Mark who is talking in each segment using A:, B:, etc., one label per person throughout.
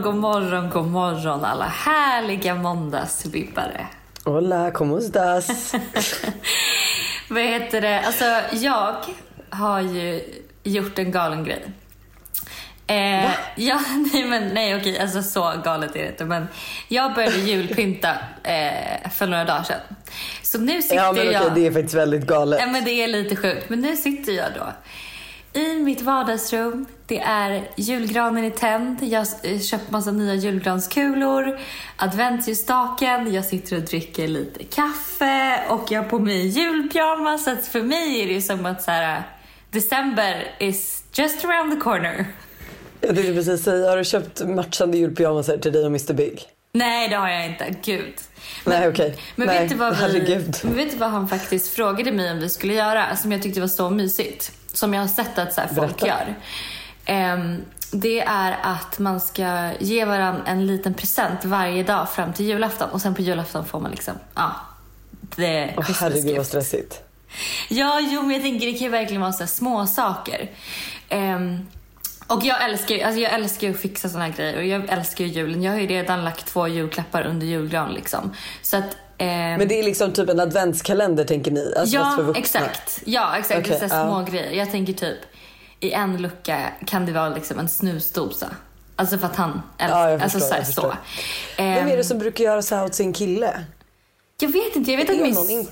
A: Morgon, god morgon, god morgon alla härliga måndagsvibbare.
B: Hola, ¿cómo estás?
A: Vad heter det? Alltså, jag har ju gjort en galen grej. Eh, ja, nej men nej okej, alltså så galet är det inte. Men jag började julpynta eh, för några dagar sedan. Så nu sitter
B: ja, men okej,
A: jag...
B: det är faktiskt väldigt galet.
A: Ja, men det är lite sjukt. Men nu sitter jag då i mitt vardagsrum. Det är julgranen är tänd. Jag har köpt massa nya julgranskulor. Adventsljusstaken. Jag sitter och dricker lite kaffe. Och jag har på mig julpyjamas. Så för mig är det ju som att så här, december is just around the corner.
B: Jag tänkte precis säga, har du köpt matchande julpyjamasar till dig och Mr Big?
A: Nej, det har jag inte. Gud.
B: Nej.
A: Men
B: Nej,
A: vet, du vad vi,
B: herregud.
A: men vet du vad han faktiskt frågade mig om vi skulle göra? Som jag tyckte var så mysigt. Som jag har sett att så här, folk
B: Berätta.
A: gör. Ehm, det är att man ska ge varandra en liten present varje dag fram till julafton. Och sen på julafton får man liksom, ja.
B: Åh
A: Christmas
B: herregud vad stressigt.
A: Ja, jo, men jag tänker det kan ju verkligen vara så små saker. Ehm, och jag älskar, alltså jag älskar att fixa såna här grejer och jag älskar ju julen. Jag har ju redan lagt två julklappar under julgran liksom. Så att, ehm,
B: Men det är liksom typ en adventskalender tänker ni? Alltså,
A: ja, exakt. Ja, exakt.
B: Okej,
A: det är så små grejer. Jag tänker typ i en lucka kan det vara liksom en snusdosa. Alltså för att han älskar,
B: Ja, jag
A: alltså så, här, så. Ehm,
B: Vem är det som brukar göra så här åt sin kille?
A: Jag vet inte, jag vet att min,
B: någon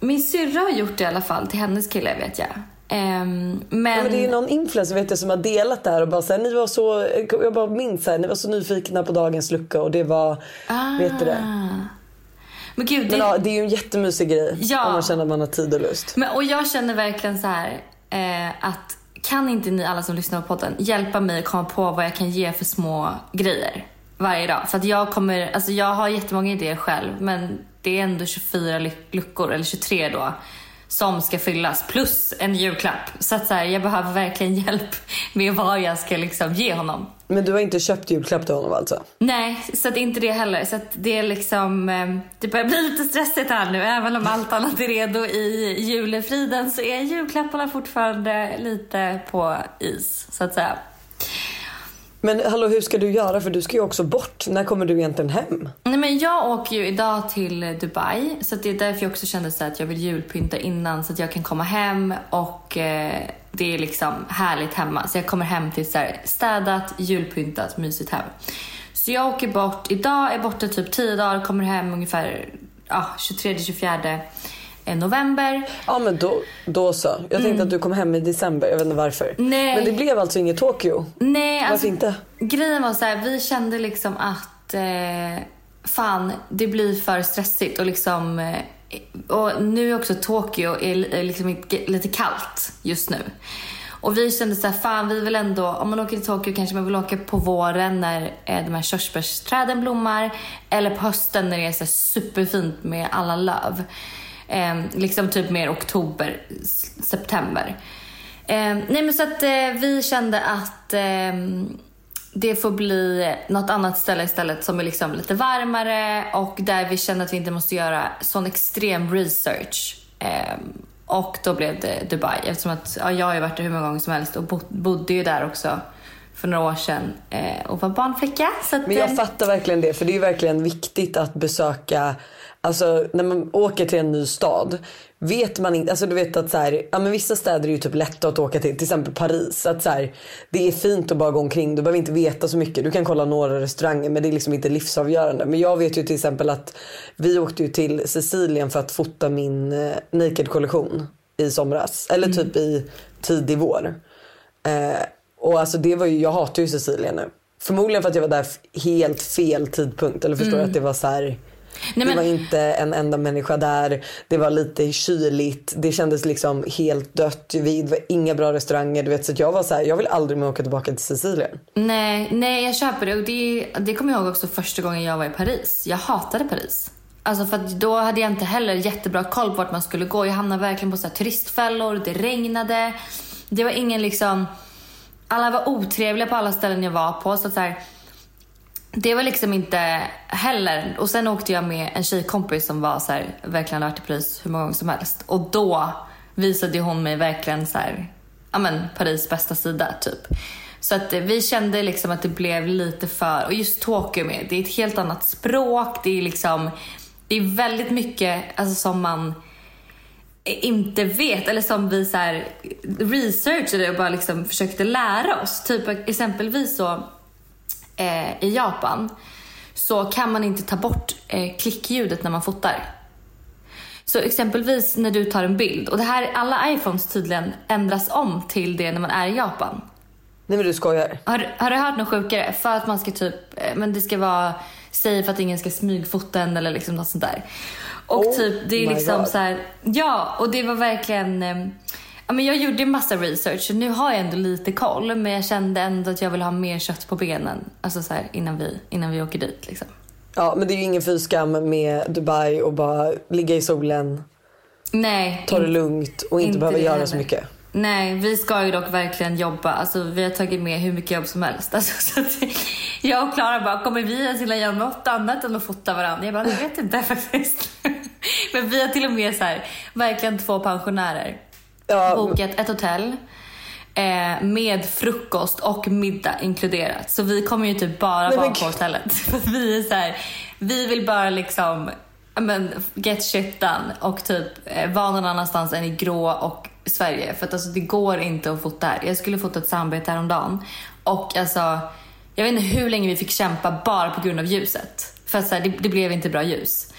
A: min syrra har gjort det i alla fall till hennes kille vet jag. Ehm, men...
B: Ja, men det är ju någon influencer vet jag, som har delat det här och bara såhär, ni var så, jag bara minns här, ni var så nyfikna på dagens lucka och det var, vet du det?
A: Men gud, det...
B: Men ja, det är ju en jättemysig grej
A: Ja.
B: om man känner att man har tid och lust.
A: Men, och jag känner verkligen så här eh, att kan inte ni alla som lyssnar på podden hjälpa mig att komma på vad jag kan ge för små grejer varje dag? För att jag kommer, alltså jag har jättemånga idéer själv men det är ändå 24 luckor, eller 23 då, som ska fyllas plus en julklapp. Så att så här, jag behöver verkligen hjälp med vad jag ska liksom ge honom.
B: Men du har inte köpt julklapp till honom alltså?
A: Nej, så att inte det heller. Så att det är liksom, eh, det börjar bli lite stressigt här nu. Även om allt annat är redo i julefriden så är julklapparna fortfarande lite på is, så att säga.
B: Men hallå hur ska du göra för du ska ju också bort. När kommer du egentligen hem?
A: Nej, men jag åker ju idag till Dubai, så det är därför jag också kände så att jag vill julpynta innan så att jag kan komma hem och eh, det är liksom härligt hemma. Så jag kommer hem till så här städat, julpyntat, mysigt hem. Så jag åker bort, idag är borta typ 10 dagar, kommer hem ungefär ja, 23-24 november.
B: Ja men då, då så. Jag tänkte att du kom hem i december, jag vet inte varför.
A: Mm. Nej.
B: Men det blev alltså inget Tokyo?
A: Nej,
B: Varför
A: alltså,
B: inte?
A: grejen var så här, vi kände liksom att eh, fan, det blir för stressigt och liksom eh, och nu är också Tokyo är, är liksom lite kallt just nu. Och vi kände så här, fan vi vill ändå, om man åker till Tokyo kanske man vill åka på våren när eh, de här körsbärsträden blommar. Eller på hösten när det är så superfint med alla löv. Eh, liksom typ mer oktober, september. Eh, nej men så att eh, vi kände att eh, det får bli något annat ställe istället som är liksom lite varmare och där vi känner att vi inte måste göra sån extrem research. Eh, och då blev det Dubai eftersom att ja, jag har ju varit där hur många gånger som helst och bo- bodde ju där också för några år sedan eh, och var barnflicka. Så att,
B: Men
A: eh,
B: jag fattar verkligen det för det är verkligen viktigt att besöka Alltså när man åker till en ny stad vet man inte, alltså du vet att så här, ja men vissa städer är ju typ lätta att åka till, till exempel Paris. Att så här, det är fint att bara gå omkring, du behöver inte veta så mycket. Du kan kolla några restauranger men det är liksom inte livsavgörande. Men jag vet ju till exempel att vi åkte ju till Sicilien för att fota min eh, naked kollektion i somras. Eller typ i tidig vår. Eh, och alltså det var ju, jag hatar ju Sicilien nu. Förmodligen för att jag var där helt fel tidpunkt. Eller förstår du att det var så här.
A: Nej,
B: Det
A: men-
B: var inte en enda människa där. Det var lite kyligt. Det kändes liksom helt dött. Vi- Det var inga bra restauranger. Du vet, så jag var så här, jag vill aldrig mer åka tillbaka till Sicilien.
A: Nej, nej jag köper det. Och det, det kommer jag ihåg också första gången jag var i Paris. Jag hatade Paris. Alltså för då hade jag inte heller jättebra koll på vart man skulle gå. Jag hamnade verkligen på så turistfällor, det regnade. Det var ingen liksom... Alla var otrevliga på alla ställen jag var på. Så att så här, det var liksom inte heller... Och sen åkte jag med en tjejkompis som var så här, verkligen hade varit i Paris hur många gånger som helst. Och då visade hon mig verkligen så här, ja men Paris bästa sida typ. Så att vi kände liksom att det blev lite för, och just Tokyo med, det är ett helt annat språk, det är liksom, det är väldigt mycket alltså, som man inte vet eller som vi så här researchade och bara liksom försökte lära oss. Typ exempelvis så eh, i Japan så kan man inte ta bort eh, klickljudet när man fotar. Så exempelvis när du tar en bild och det här alla iPhones tydligen ändras om till det när man är i Japan.
B: Nej men du skojar.
A: Har, har du hört något sjukare? För att man ska typ, eh, men det ska vara safe att ingen ska smygfota en eller liksom något sånt där. Och
B: Oh
A: typ det är liksom
B: God.
A: så här, ja och det var verkligen, eh, ja men jag gjorde en massa research så nu har jag ändå lite koll men jag kände ändå att jag vill ha mer kött på benen. Alltså så här, innan vi, innan vi åker dit liksom.
B: Ja men det är ju ingen fy skam med Dubai och bara ligga i solen,
A: Nej.
B: ta det lugnt och inte,
A: inte
B: behöva göra
A: heller.
B: så mycket.
A: Nej, vi ska ju dock verkligen jobba. Alltså, vi har tagit med hur mycket jobb som helst. Alltså, så att jag och Klara bara, kommer vi ens hinna göra något annat än att fota varandra? Jag bara, jag vet inte faktiskt. Men vi har till och med så här, verkligen två pensionärer
B: Ja,
A: bokat ett hotell eh, med frukost och middag inkluderat. Så vi kommer ju typ bara
B: Nej,
A: vara
B: men
A: på hotellet. För vi är så här, vi vill bara liksom men, get shit done och typ eh, vara någon annanstans än i grå och Sverige. För att alltså, det går inte att fota här. Jag skulle fota ett samarbete häromdagen och alltså jag vet inte hur länge vi fick kämpa bara på grund av ljuset. För att så här, det, det blev inte bra ljus.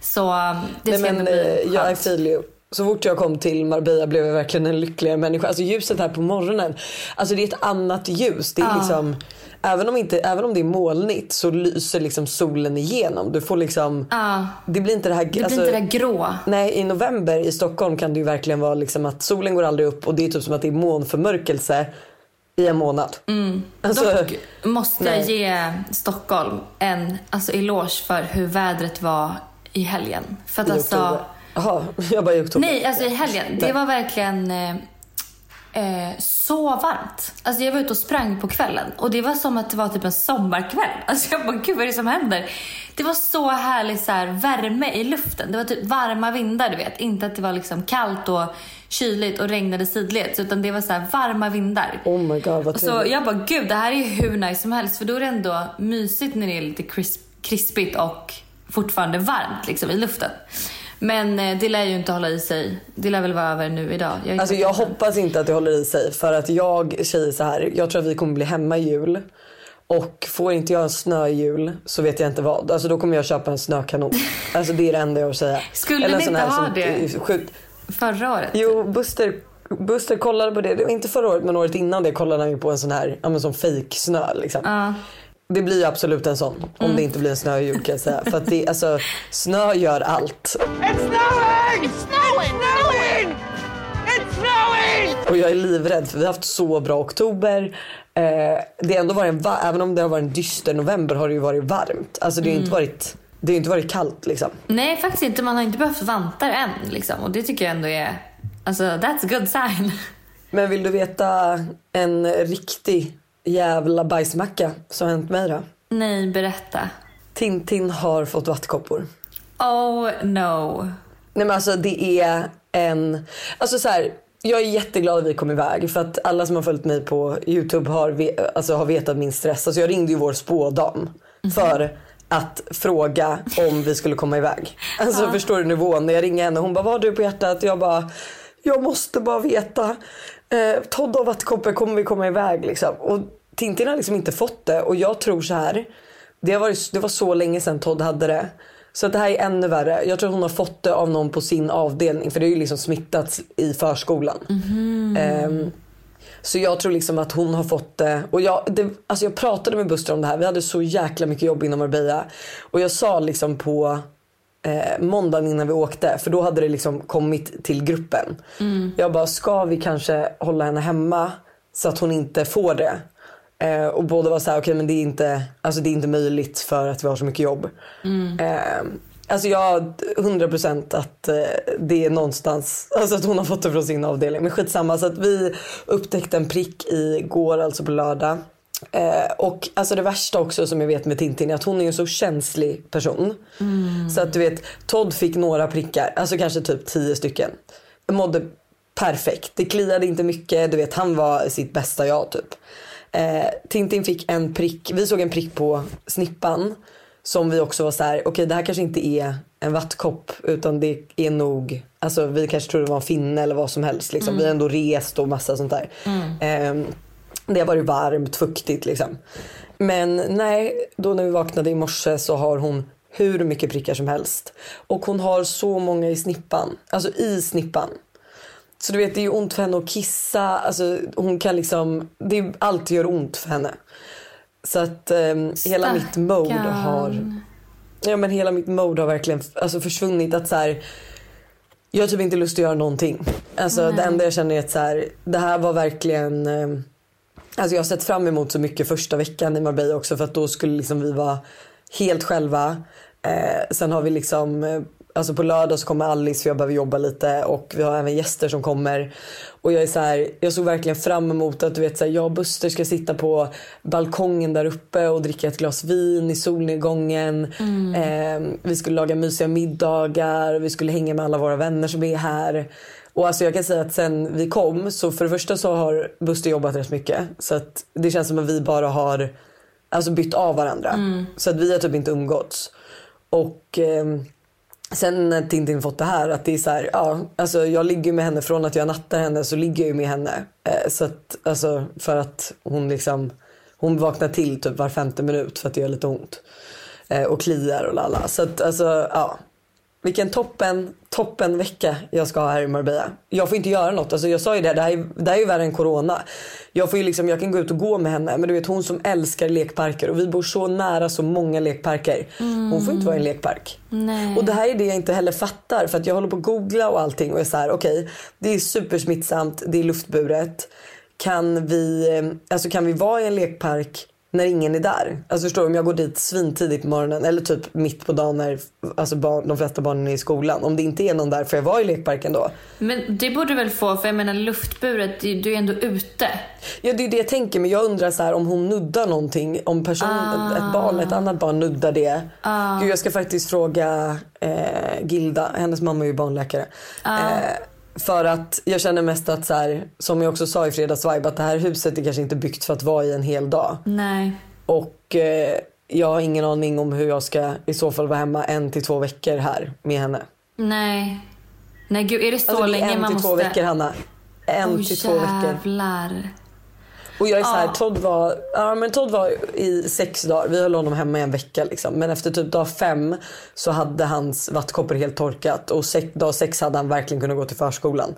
A: Så um, det
B: Nej
A: ska
B: men
A: ändå bli
B: eh, jag
A: skönt.
B: feel you. Så fort jag kom till Marbella blev jag verkligen en lyckligare människa. Alltså ljuset här på morgonen, alltså det är ett annat ljus. Det är liksom, även, om inte, även om det är molnigt så lyser liksom solen igenom. Du får liksom,
A: Ja.
B: det blir inte det här...
A: Det blir
B: alltså,
A: inte det där grå.
B: Nej, i november i Stockholm kan det ju verkligen vara liksom att solen går aldrig upp och det är typ som att det är månförmörkelse i en månad. Alltså,
A: Dock måste jag
B: nej.
A: ge Stockholm en alltså, eloge för hur vädret var i helgen. För att
B: i
A: alltså,
B: oktober. Jaha, jag bara i oktober.
A: nej, alltså i helgen. Det var verkligen eh, eh, så varmt. Alltså jag var ute och sprang på kvällen och det var som att det var typ en sommarkväll. Alltså jag bara, gud vad är det som händer? Det var så härlig så här, värme i luften. Det var typ varma vindar, du vet. Inte att det var liksom kallt och kyligt och regnade sidleds, utan det var så här varma vindar.
B: Oh my god vad
A: Och så jag bara, gud det här är ju hur nice som helst för då är det ändå mysigt när det är lite crisp, krispigt och fortfarande varmt liksom i luften. Men eh, det lär ju inte hålla i sig. Det lär väl vara över nu idag. Jag
B: Alltså jag hoppas inte att det håller i sig för att jag säger så här. Jag tror att vi kommer bli hemma i jul. Och får inte jag en snöjul så vet jag inte vad. Alltså då kommer jag köpa en snökanon. Alltså det är det enda jag vill säga.
A: Skulle
B: en
A: ni
B: sån
A: inte
B: här
A: ha
B: som-
A: det?
B: Skjut.
A: Förra året?
B: Jo, Buster, Buster kollade på det. inte förra året men året innan det kollade han ju på en sån här, ja men sån fake snö liksom.
A: Ja.
B: Det blir ju absolut en sån. Om
A: Mm.
B: det inte blir en snöjul kan jag säga. För att det, alltså, snö gör allt.
C: It's snowing! It's snowing! snowing! It's snowing!
B: Och jag är livrädd för vi har haft så bra oktober. Eh, det ändå varit en, även om det har varit en dyster november har det ju varit varmt. Alltså det har
A: Mm.
B: inte varit, det har inte varit kallt liksom.
A: Nej, faktiskt inte. Man har inte behövt vantar än. Liksom. Och det tycker jag ändå är... Alltså, that's a good sign.
B: Men vill du veta en riktig jävla bajsmacka som hänt mig då?
A: Nej, berätta.
B: Tintin har fått vattkoppor.
A: Oh no.
B: Nej men alltså det är en, alltså så här, jag är jätteglad att vi kom iväg för att alla som har följt mig på Youtube har, ve- alltså, har vetat min stress. Alltså jag ringde ju vår spådam för att fråga om vi skulle komma iväg. Alltså förstår du nivån? När jag ringer henne hon bara vad har du på hjärtat? Jag bara jag måste bara veta. Eh, Todd har vattkoppor, kommer vi komma iväg liksom? Och Tintin har liksom inte fått det och jag tror så här. Det, har varit, det var så länge sedan Todd hade det. Så att det här är ännu värre. Jag tror hon har fått det av någon på sin avdelning för det är ju liksom smittats i förskolan. Ehm, så jag tror liksom att hon har fått det. Och jag, det, alltså jag pratade med Buster om det här. Vi hade så jäkla mycket jobb inom Marbella. Och jag sa liksom på eh, måndagen innan vi åkte för då hade det liksom kommit till gruppen. Jag bara, ska vi kanske hålla henne hemma så att hon inte får det? Eh, och båda var så här, okej men det är, inte, alltså det är inte möjligt för att vi har så mycket jobb. Eh, alltså jag har 100% att eh, det är någonstans, alltså att hon har fått det från sin avdelning. Men skitsamma så att vi upptäckte en prick igår, alltså på lördag. Eh, och alltså det värsta också som jag vet med Tintin är att hon är en så känslig person. Så att du vet, Todd fick några prickar, alltså kanske typ 10 stycken. Mådde perfekt. Det kliade inte mycket, du vet han var sitt bästa jag typ. Eh, Tintin fick en prick, vi såg en prick på snippan. Som vi också var så här, okej det här kanske inte är en vattkopp utan det är nog, alltså vi kanske trodde det var en finne eller vad som helst. Liksom. Vi har ändå rest och massa sånt där. Eh, det har varit varmt, fuktigt liksom. Men nej, då när vi vaknade i morse så har hon hur mycket prickar som helst. Och hon har så många i snippan, alltså i snippan. Så du vet det är ont för henne att kissa, alltså hon kan liksom, det är, allt gör ont för henne. Så att ehm, hela mitt mode har, ja men hela mitt mode har verkligen alltså, försvunnit. Att så här, jag har typ inte lust att göra någonting. Alltså det enda jag känner är att så här, det här var verkligen ehm, Alltså jag har sett fram emot så mycket första veckan i Marbella också för att då skulle liksom vi vara helt själva. Eh, sen har vi liksom, eh, alltså på lördag så kommer Alice för jag behöver jobba lite och vi har även gäster som kommer. Och jag är så här, jag såg verkligen fram emot att du vet så här, jag och Buster ska sitta på balkongen där uppe och dricka ett glas vin i solnedgången. Eh, vi skulle laga mysiga middagar, vi skulle hänga med alla våra vänner som är här. Och alltså jag kan säga att sen vi kom så för det första så har Buster jobbat rätt mycket. Så att det känns som att vi bara har alltså bytt av varandra. Så att vi har typ inte umgåtts. Och ehm, sen när Tintin fått det här att det är så här, ja alltså jag ligger med henne från att jag nattar henne så ligger jag ju med henne. Eh, så att alltså för att hon liksom, hon vaknar till typ var femte minut för att det gör lite ont. Eh, och kliar och lalla. Så att alltså ja. Vilken toppen, toppen vecka jag ska ha här i Marbella. Jag får inte göra något. Alltså jag sa ju det, det här, är, det här är ju värre än corona. Jag, får ju liksom, jag kan gå ut och gå med henne. Men du vet hon som älskar lekparker och vi bor så nära så många lekparker. Hon får inte vara i en lekpark.
A: Nej.
B: Och det här är det jag inte heller fattar. För att jag håller på att googla och allting och är så här, okej det är supersmittsamt, det är luftburet. Kan vi, eh, alltså kan vi vara i en lekpark när ingen är där. Alltså förstår du, om jag går dit svintidigt på morgonen eller typ mitt på dagen när alltså barn, de flesta barnen är i skolan. Om det inte är någon där får jag vara i lekparken då?
A: Men det borde du väl få, för jag menar luftburet, du du är ändå ute.
B: Ja det är det jag tänker men jag undrar så här om hon nuddar någonting. Om person, ett barn, ett annat barn nuddar det. Gud jag ska faktiskt fråga eh, Gilda, hennes mamma är ju barnläkare. Eh, för att jag känner mest att så här, som jag också sa i fredags vibe, att det här huset är kanske inte byggt för att vara i en hel dag.
A: Nej.
B: Och eh, jag har ingen aning om hur jag ska i så fall vara hemma en till två veckor här med henne.
A: Nej. Nej gud, är det så
B: Alltså det är
A: länge
B: en
A: man
B: till
A: måste...
B: två veckor Hanna. En
A: Oj,
B: till två veckor. Och jag är så här,
A: Ja.
B: Todd var, ja men Todd var i sex dagar, vi höll honom hemma i en vecka liksom. Men efter typ dag fem så hade hans vattkoppor helt torkat och sex, dag sex hade han verkligen kunnat gå till förskolan.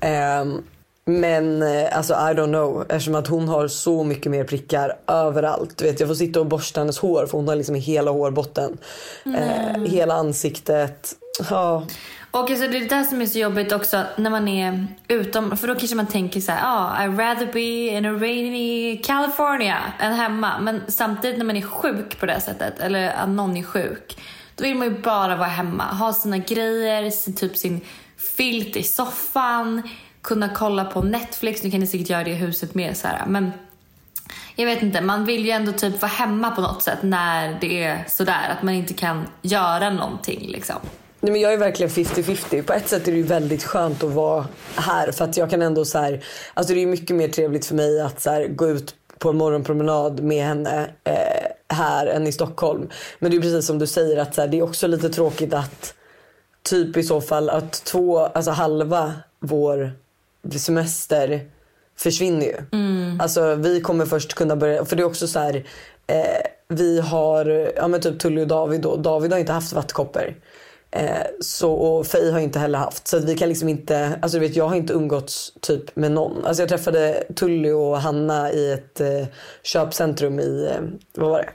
B: Ehm, men eh, alltså I don't know eftersom att hon har så mycket mer prickar överallt. Du vet, jag får sitta och borsta hennes hår för hon har liksom hela hårbotten. Eh, hela ansiktet. Ja.
A: Och alltså det är det där som är så jobbigt också när man är utom, för då kanske man tänker så här, ah, I'd rather be in a rainy California än hemma. Men samtidigt när man är sjuk på det sättet, eller att någon är sjuk, då vill man ju bara vara hemma, ha sina grejer, sin, typ sin filt i soffan, kunna kolla på Netflix, nu kan ni säkert göra det i huset med så här, men jag vet inte, man vill ju ändå typ vara hemma på något sätt när det är sådär, att man inte kan göra någonting liksom.
B: Nej, men jag är verkligen 50-50. På ett sätt är det ju väldigt skönt att vara här. För att jag kan ändå så här, alltså det är mycket mer trevligt för mig att så här, gå ut på en morgonpromenad med henne eh, här än i Stockholm. Men det är precis som du säger att så här, det är också lite tråkigt att typ i så fall att två, alltså halva vår semester försvinner ju. Alltså vi kommer först kunna börja, för det är också så här, eh, vi har, ja men typ Tully och David då. David har inte haft vattkoppor. Eh, så, och Faye har inte heller haft. Så att vi kan liksom inte, alltså du vet jag har inte umgåtts typ med någon. Alltså jag träffade Tully och Hanna i ett eh, köpcentrum i, eh, vad var det?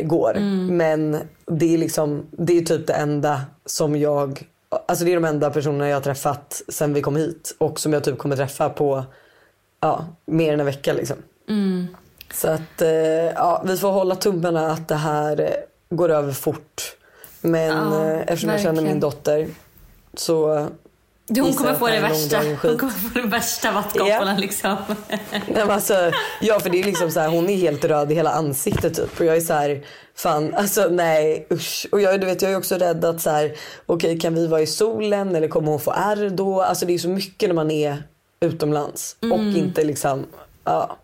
B: igår. Men det är liksom, det är typ det enda som jag, alltså det är de enda personerna jag har träffat sen vi kom hit och som jag typ kommer träffa på, ja, mer än en vecka liksom. Så att, eh, ja, vi får hålla tummarna att det här går över fort. Men
A: Ja,
B: eh, eftersom jag känner
A: verkligen.
B: min dotter så
A: Du, hon kommer få det värsta. Hon kommer få de värsta vattkopporna
B: Ja.
A: liksom.
B: Nej, alltså, ja för det är liksom så här, hon är helt röd i hela ansiktet typ. Och jag är så här, fan alltså nej usch. Och jag, du vet, jag är också rädd att så här, okej kan vi vara i solen eller kommer hon få ärr då? Alltså det är så mycket när man är utomlands. Och inte liksom, ja.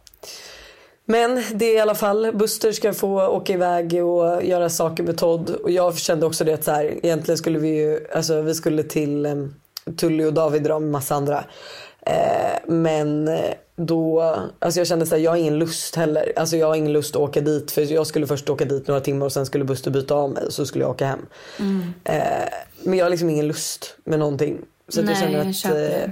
B: Men det är i alla fall, Buster ska få åka iväg och göra saker med Todd. Och jag kände också det att så här, egentligen skulle vi ju, alltså vi skulle till um, Tully och David och en massa andra. Eh, men då, alltså jag kände såhär, jag har ingen lust heller. Alltså jag har ingen lust att åka dit för jag skulle först åka dit några timmar och sen skulle Buster byta av mig och så skulle jag åka hem. Eh, men jag har liksom ingen lust med någonting. Så
A: Nej,
B: jag känner
A: jag
B: att eh,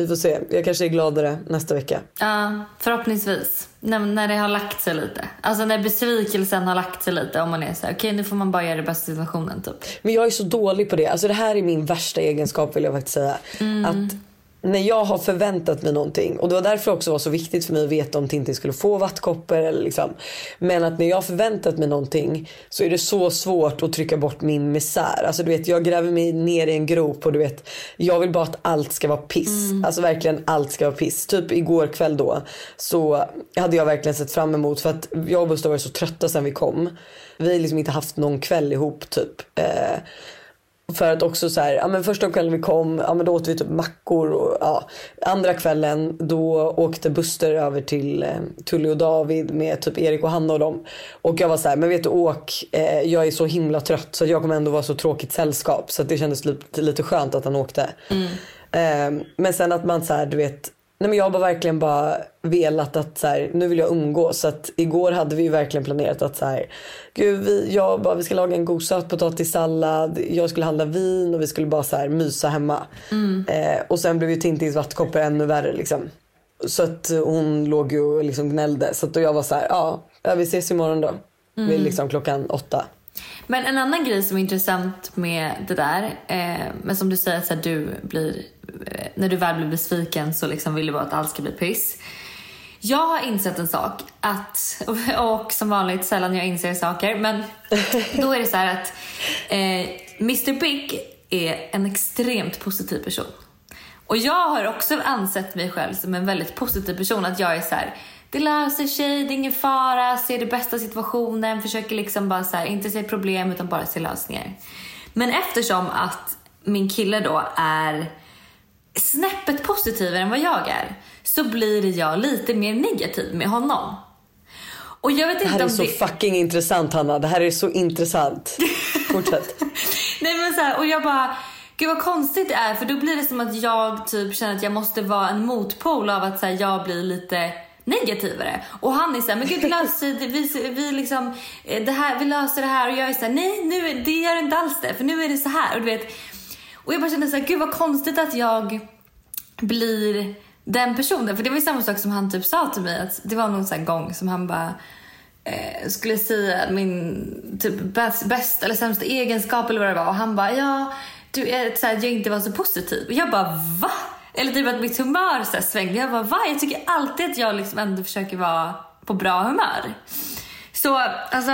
B: vi får se. Jag kanske är gladare nästa vecka.
A: Ja, förhoppningsvis. När, när det har lagt sig lite. Alltså när besvikelsen har lagt sig lite. Om man är så här, okej nu får man bara göra det bästa situationen typ.
B: Men jag är så dålig på det. Alltså det här är min värsta egenskap vill jag faktiskt säga. Att när jag har förväntat mig någonting och det var därför också var så viktigt för mig att veta om Tintin skulle få vattkoppor eller liksom. Men att när jag har förväntat mig någonting så är det så svårt att trycka bort min misär. Alltså du vet jag gräver mig ner i en grop och du vet jag vill bara att allt ska vara piss. Alltså verkligen allt ska vara piss. Typ igår kväll då så hade jag verkligen sett fram emot för att jag och Buster var så trötta sen vi kom. Vi har liksom inte haft någon kväll ihop typ. Eh, för att också så här, ja men första kvällen vi kom, ja men då åt vi typ mackor och ja. Andra kvällen då åkte Buster över till eh, Tully och David med typ Erik och Hanna och dem. Och jag var så här, men vet du åk, eh, jag är så himla trött så jag kommer ändå vara så tråkigt sällskap. Så det kändes lite, lite skönt att han åkte. Eh, men sen att man så här, du vet, Nej men jag har bara verkligen bara velat att så här, nu vill jag umgås. Så att igår hade vi ju verkligen planerat att så här, gud vi, jag bara, vi ska laga en god sötpotatissallad, jag skulle handla vin och vi skulle bara så här mysa hemma. Eh, och sen blev ju Tintins vattkoppor ännu värre liksom. Så att hon låg ju och liksom gnällde. Så att då jag var så här, ja, vi ses imorgon då. Vid liksom klockan åtta.
A: Men en annan grej som är intressant med det där, eh, men som du säger att så här, du blir, eh, när du väl blir besviken så liksom vill du bara att allt ska bli piss. Jag har insett en sak, att, och som vanligt sällan jag inser saker, men då är det så här att eh, Mr Big är en extremt positiv person. Och jag har också ansett mig själv som en väldigt positiv person. Att jag är så här, det löser sig, det är ingen fara, ser det bästa situationen, försöker liksom bara så här, inte se problem utan bara se lösningar. Men eftersom att min kille då är snäppet positivare än vad jag är så blir jag lite mer negativ med honom. Och jag vet
B: Det
A: inte
B: här är så
A: det...
B: fucking intressant Hanna. Det här är så intressant. Fortsätt.
A: Nej men så här, och jag bara, gud vad konstigt det är för då blir det som att jag typ känner att jag måste vara en motpol av att så här, jag blir lite negativare. Och han är såhär, men gud det vi, vi liksom, eh, det här, vi löser det här och jag är såhär, nej nu, det gör inte alls det för nu är det så här och du vet. Och jag bara känner såhär, gud vad konstigt att jag blir den personen. För det var ju samma sak som han typ sa till mig, att det var någon sån gång som han bara eh, skulle säga min typ bäst, bäst eller sämsta egenskap eller vad det var och han bara ja, du är så här, jag inte var så positiv. Och jag bara va? Eller typ att mitt humör så här, svängde. Jag bara va? Jag tycker alltid att jag liksom ändå försöker vara på bra humör. Så alltså,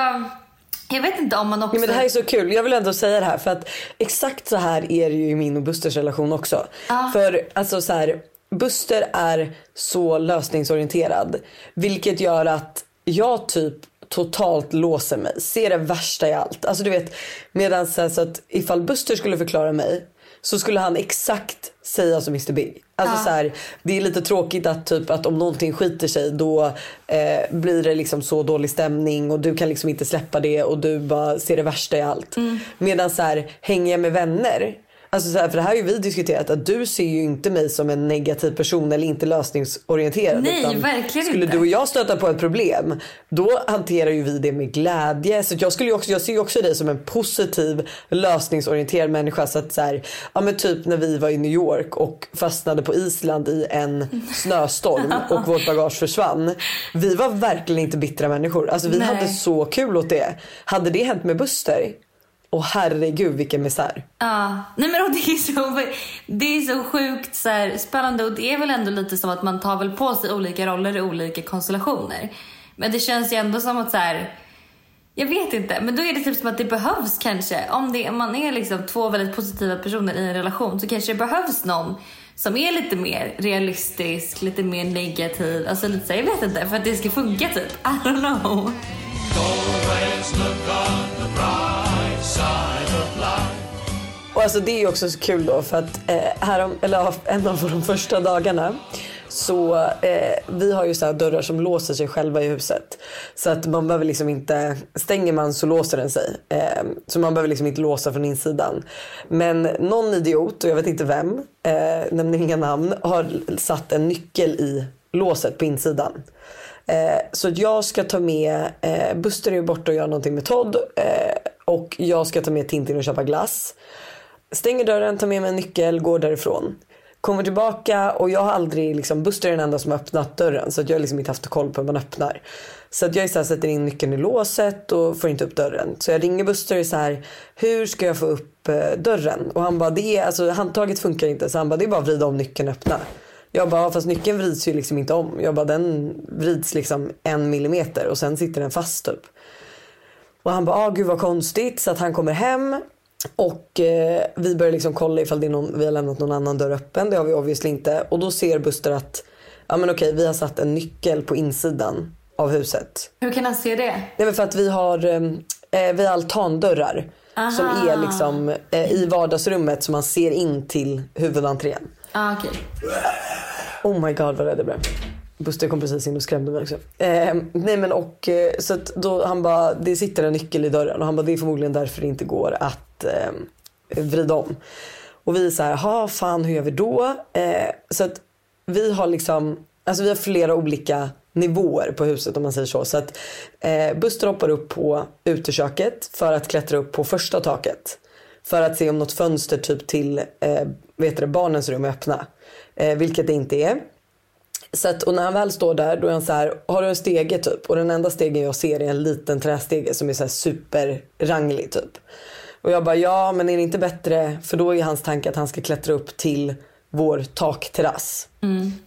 A: jag vet inte om man också...
B: Ja, men det här är så kul. Jag vill ändå säga det här för att exakt så här är det ju i min och Busters relation också. För alltså så här, Buster är så lösningsorienterad. Vilket gör att jag typ totalt låser mig. Ser det värsta i allt. Alltså du vet medan så, här, så att ifall Buster skulle förklara mig så skulle han exakt säga som Mr Big. Alltså så här, det är lite tråkigt att typ att om någonting skiter sig då eh, blir det liksom så dålig stämning och du kan liksom inte släppa det och du bara ser det värsta i allt. Medan så här hänger jag med vänner Alltså så här, för det här har ju vi diskuterat att du ser ju inte mig som en negativ person eller inte lösningsorienterad.
A: Nej, verkligen
B: Skulle
A: inte.
B: du och jag stöta på ett problem då hanterar ju vi det med glädje. Så jag, skulle också, jag ser ju också dig som en positiv lösningsorienterad människa. Så att så här, ja men typ när vi var i New York och fastnade på Island i en snöstorm och vårt bagage försvann. Vi var verkligen inte bittra människor. Alltså vi
A: Nej.
B: hade så kul åt det. Hade det hänt med Buster? Och herregud vilken misär.
A: Ja, nej men det är så, det är så sjukt så här, spännande och det är väl ändå lite som att man tar väl på sig olika roller i olika konstellationer. Men det känns ju ändå som att så här, jag vet inte, men då är det typ som att det behövs kanske. Om, det, om man är liksom två väldigt positiva personer i en relation så kanske det behövs någon som är lite mer realistisk, lite mer negativ, alltså lite så här, jag vet inte, för att det ska funka typ. I don't know.
B: Och alltså det är också så kul då för att eh, härom, eller en av de första dagarna så eh, vi har ju så här dörrar som låser sig själva i huset. Så att man behöver liksom inte, stänger man så låser den sig. Eh, så man behöver liksom inte låsa från insidan. Men någon idiot, och jag vet inte vem, eh, nämner inga namn, har satt en nyckel i låset på insidan. Eh, så jag ska ta med, eh, Buster är ju borta och gör någonting med Todd. Eh, och jag ska ta med Tintin och köpa glass. Stänger dörren, tar med mig en nyckel, går därifrån. Kommer tillbaka och jag har aldrig, liksom, Buster är den enda som har öppnat dörren så att jag har liksom inte haft koll på hur man öppnar. Så att jag så här, sätter in nyckeln i låset och får inte upp dörren. Så jag ringer Buster och är så här, hur ska jag få upp eh, dörren? Och han bara, det är, alltså handtaget funkar inte så han bara, det är bara att vrida om nyckeln och öppna. Jag bara, fast nyckeln vrids ju liksom inte om. Jag bara, den vrids liksom en millimeter och sen sitter den fast typ. Och han bara, ah, gud vad konstigt. Så att han kommer hem och eh, vi börjar liksom kolla ifall det är någon, vi har lämnat någon annan dörr öppen. Det har vi obviously inte. Och då ser Buster att, ja men okej vi har satt en nyckel på insidan av huset.
A: Hur kan han se det?
B: Väl för att vi har, eh, vi har altandörrar. Som är liksom eh, i vardagsrummet som man ser in till huvudentrén.
A: Ah, okej.
B: Oh my god vad rädd jag blev. Buster kom precis in och skrämde mig också. Eh, nej men och eh, så att då han bara, det sitter en nyckel i dörren och han bara det är förmodligen därför det inte går att eh, vrida om. Och vi är så här, ha fan hur gör vi då? Eh, så att vi har liksom, alltså vi har flera olika nivåer på huset om man säger så. Så att eh, Buster hoppar upp på uteköket för att klättra upp på första taket. För att se om något fönster typ till eh, vet det, barnens rum är öppna. Eh, vilket det inte är. Så att, och när han väl står där då är han så här, har du en stege typ? Och den enda stegen jag ser är en liten trästege som är så här superranglig typ. Och jag bara, ja men är det inte bättre? För då är hans tanke att han ska klättra upp till vår takterrass.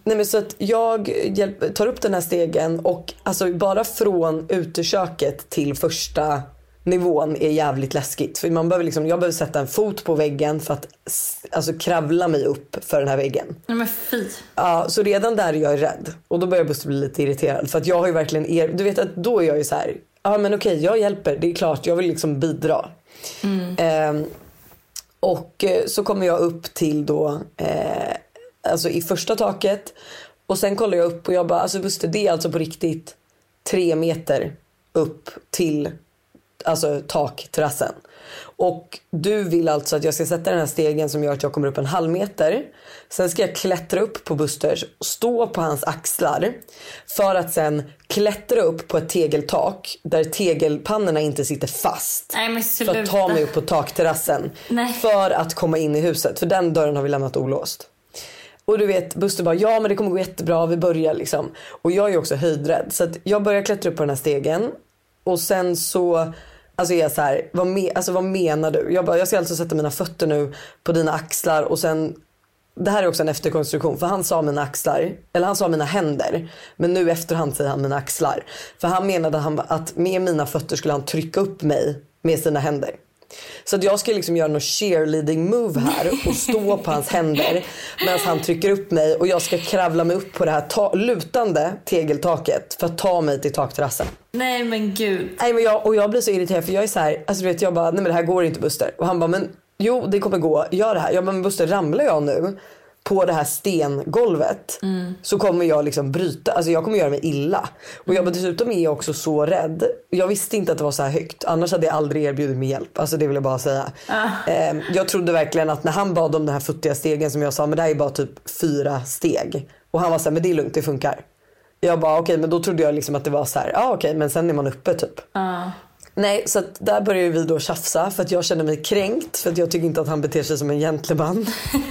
B: Nej men så att jag hjälp, tar upp den här stegen och alltså bara från uteköket till första nivån är jävligt läskigt. För man behöver liksom, jag behöver sätta en fot på väggen för att alltså, kravla mig upp för den här väggen.
A: Nej men fy.
B: Ja, så redan där är jag rädd. Och då börjar Buster bli lite irriterad. För att jag har ju verkligen, er, du vet att då är jag ju så här, ja men okej jag hjälper, det är klart jag vill liksom bidra. Ehm, och eh, så kommer jag upp till då, eh, alltså i första taket. Och sen kollar jag upp och jag bara, alltså Buster det är alltså på riktigt tre meter upp till alltså takterrassen. Och du vill alltså att jag ska sätta den här stegen som gör att jag kommer upp en halv meter. Sen ska jag klättra upp på Busters, stå på hans axlar. För att sen klättra upp på ett tegeltak där tegelpannorna inte sitter fast.
A: Nej
B: För att ta mig upp på takterrassen.
A: Nej.
B: För att komma in i huset. För den dörren har vi lämnat olåst. Och du vet Buster bara ja men det kommer gå jättebra, vi börjar liksom. Och jag är också höjdrädd. Så jag börjar klättra upp på den här stegen. Och sen så Alltså är jag så här, vad, me- alltså vad menar du? Jag, bara, jag ska alltså sätta mina fötter nu på dina axlar och sen det här är också en efterkonstruktion för han sa mina axlar, eller han sa mina händer. Men nu efterhand säger han mina axlar. För han menade han, att med mina fötter skulle han trycka upp mig med sina händer. Så att jag ska liksom göra någon cheerleading move här och stå på hans händer medan han trycker upp mig och jag ska kravla mig upp på det här ta- lutande tegeltaket för att ta mig till takterrassen.
A: Nej men gud.
B: Nej, men jag, och jag blir så irriterad för jag är så här, alltså du vet jag bara, nej men det här går inte Buster. Och han bara, men jo det kommer gå, gör det här. Jag bara, men Buster ramlar jag nu på det här stengolvet så kommer jag liksom bryta, alltså jag kommer göra mig illa. Och jag dessutom är jag också så rädd. Jag visste inte att det var så här högt. Annars hade jag aldrig erbjudit mig hjälp. Alltså det vill jag bara säga. Eh, jag trodde verkligen att när han bad om den här futtiga stegen som jag sa, men det här är bara typ fyra steg. Och han var såhär, men det är lugnt, det funkar. Jag bara okej, men då trodde jag liksom att det var så här, ja okej, men sen är man uppe typ. Nej, så att där började vi då tjafsa för att jag kände mig kränkt för att jag tycker inte att han beter sig som en gentleman.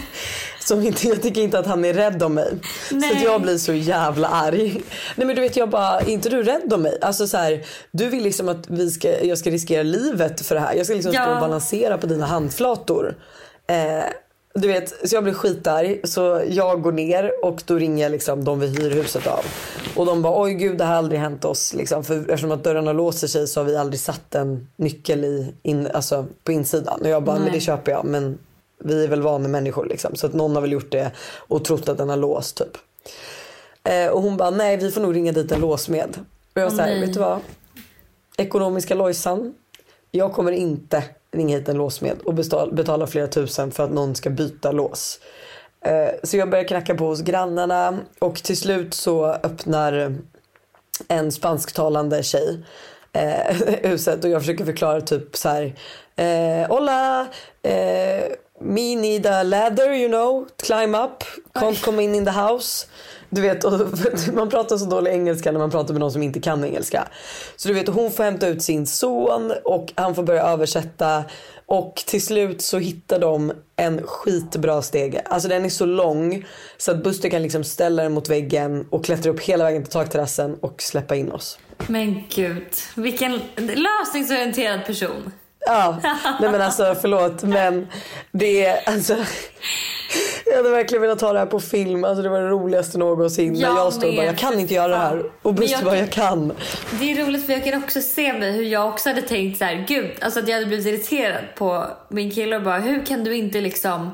B: Som inte, jag tycker inte att han är rädd om mig. Så att
A: Nej.
B: jag blir så jävla arg. Nej men du vet jag bara, är inte du rädd om mig? Alltså så här, du vill liksom att vi ska, jag ska riskera livet för det här. Jag ska liksom stå
A: Ja.
B: och balansera på dina handflator. Eh, du vet, så jag blir skitarg så jag går ner och då ringer jag liksom de vi hyr huset av. Och de bara oj gud det har aldrig hänt oss. Liksom, för eftersom att dörrarna låser sig så har vi aldrig satt en nyckel i, in, alltså, på insidan. Och jag bara men det köper jag men vi är väl vana människor liksom. Så att någon har väl gjort det och trott att den har låst typ. Eh, och hon bara nej vi får nog ringa dit en låsmed. Och jag säger vet du vad? Ekonomiska Lojsan. Jag kommer inte ringa hit en låsmed och betala, betala flera tusen för att någon ska byta lås. Eh, så jag börjar knacka på hos grannarna och till slut så öppnar en spansktalande tjej eh, huset och jag försöker förklara typ så här. Eh, Hola, eh, me need a ladder you know, climb up, can't come in in the house. Du vet, och, man pratar så dålig engelska när man pratar med någon som inte kan engelska. Så du vet, hon får hämta ut sin son och han får börja översätta. Och till slut så hittar de en skitbra stege. Alltså den är så lång så att Buster kan liksom ställa den mot väggen och klättra upp hela vägen till takterrassen och släppa in oss.
A: Men gud, vilken lösningsorienterad person.
B: Ja, nej men alltså förlåt men det är alltså Jag hade verkligen velat ta det här på film, alltså det var det roligaste någonsin.
A: Jag
B: när jag stod och bara jag kan inte göra det här. Och Buster
A: jag
B: bara jag kan.
A: Det är roligt för jag kan också se mig hur jag också hade tänkt så här, gud, alltså att jag hade blivit irriterad på min kille och bara hur kan du inte liksom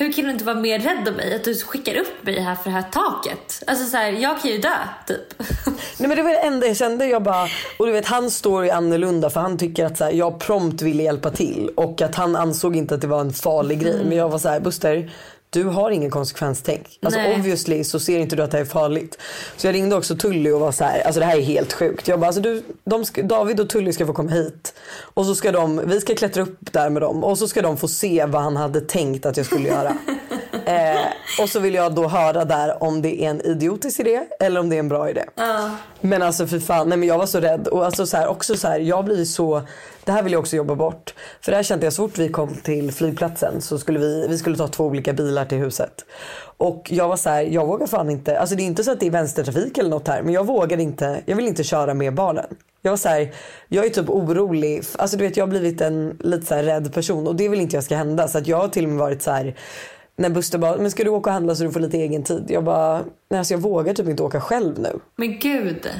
A: hur kan du inte vara mer rädd om mig? Att du skickar upp mig här för det här taket. Alltså så här, jag kan ju dö, typ.
B: Nej men det var det enda jag kände. Jag bara, och du vet han står ju annorlunda för han tycker att så här, jag prompt ville hjälpa till och att han ansåg inte att det var en farlig
A: Mm.
B: grej. Men jag var så här, Buster du har ingen konsekvenstänk. Alltså
A: Nej.
B: obviously så ser inte du att det här är farligt. Så jag ringde också Tully och var så här, alltså det här är helt sjukt. Jag bara, alltså du, de ska, David och Tully ska få komma hit. Och så ska de, vi ska klättra upp där med dem och så ska de få se vad han hade tänkt att jag skulle göra. och så vill jag då höra där om det är en idiotisk idé eller om det är en bra idé. Men alltså för fan, nej men jag var så rädd. Och alltså så här, också så här, jag blir så, det här vill jag också jobba bort. För det här kände jag så fort vi kom till flygplatsen så skulle vi, vi skulle ta två olika bilar till huset. Och jag var så här, jag vågar fan inte, alltså det är inte så att det är vänstertrafik eller något här men jag vågar inte, jag vill inte köra med barnen. Jag var så här, jag är typ orolig, alltså du vet jag har blivit en lite så här rädd person och det vill inte jag ska hända så att jag har till och med varit så här när Buster bara, men ska du åka och handla så du får lite egen tid? Jag bara, nej alltså jag vågar typ inte åka själv nu.
A: Men gud.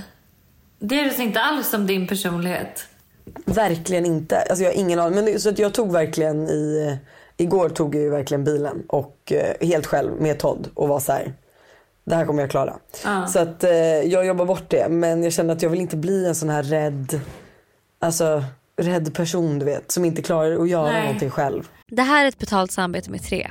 A: Det är inte alls som din personlighet.
B: Verkligen inte. Alltså jag har ingen aning. Men det, så att jag tog verkligen i... Igår tog jag ju verkligen bilen och eh, helt själv med Todd och var så här. Det här kommer jag klara. Så att eh, jag jobbar bort det. Men jag känner att jag vill inte bli en sån här rädd, alltså rädd person du vet. Som inte klarar att göra
A: Nej.
B: någonting själv.
D: Det här är ett betalt samarbete med Tre.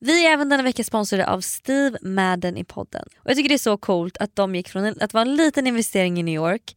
D: Vi är även denna vecka sponsrade av Steve Madden i podden. Och Jag tycker det är så coolt att de gick från en- att vara en liten investering i New York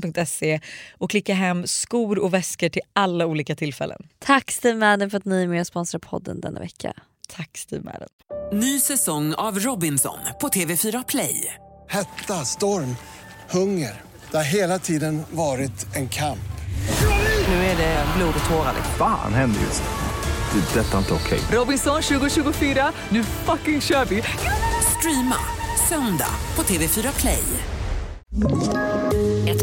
E: steamadden.se och klicka hem skor och väskor till alla olika tillfällen.
D: Tack Steve Madden för att ni är med och sponsrar podden denna vecka.
E: Tack Steve Madden.
F: Ny säsong av Robinson på TV4 Play.
G: Hetta, storm, hunger. Det har hela tiden varit en kamp.
F: Nu är det blod och tårar. liksom.
H: Fan händer just nu. Det. Detta är inte okej.
F: Robinson 2024, nu fucking kör vi! Streama söndag på TV4 Play.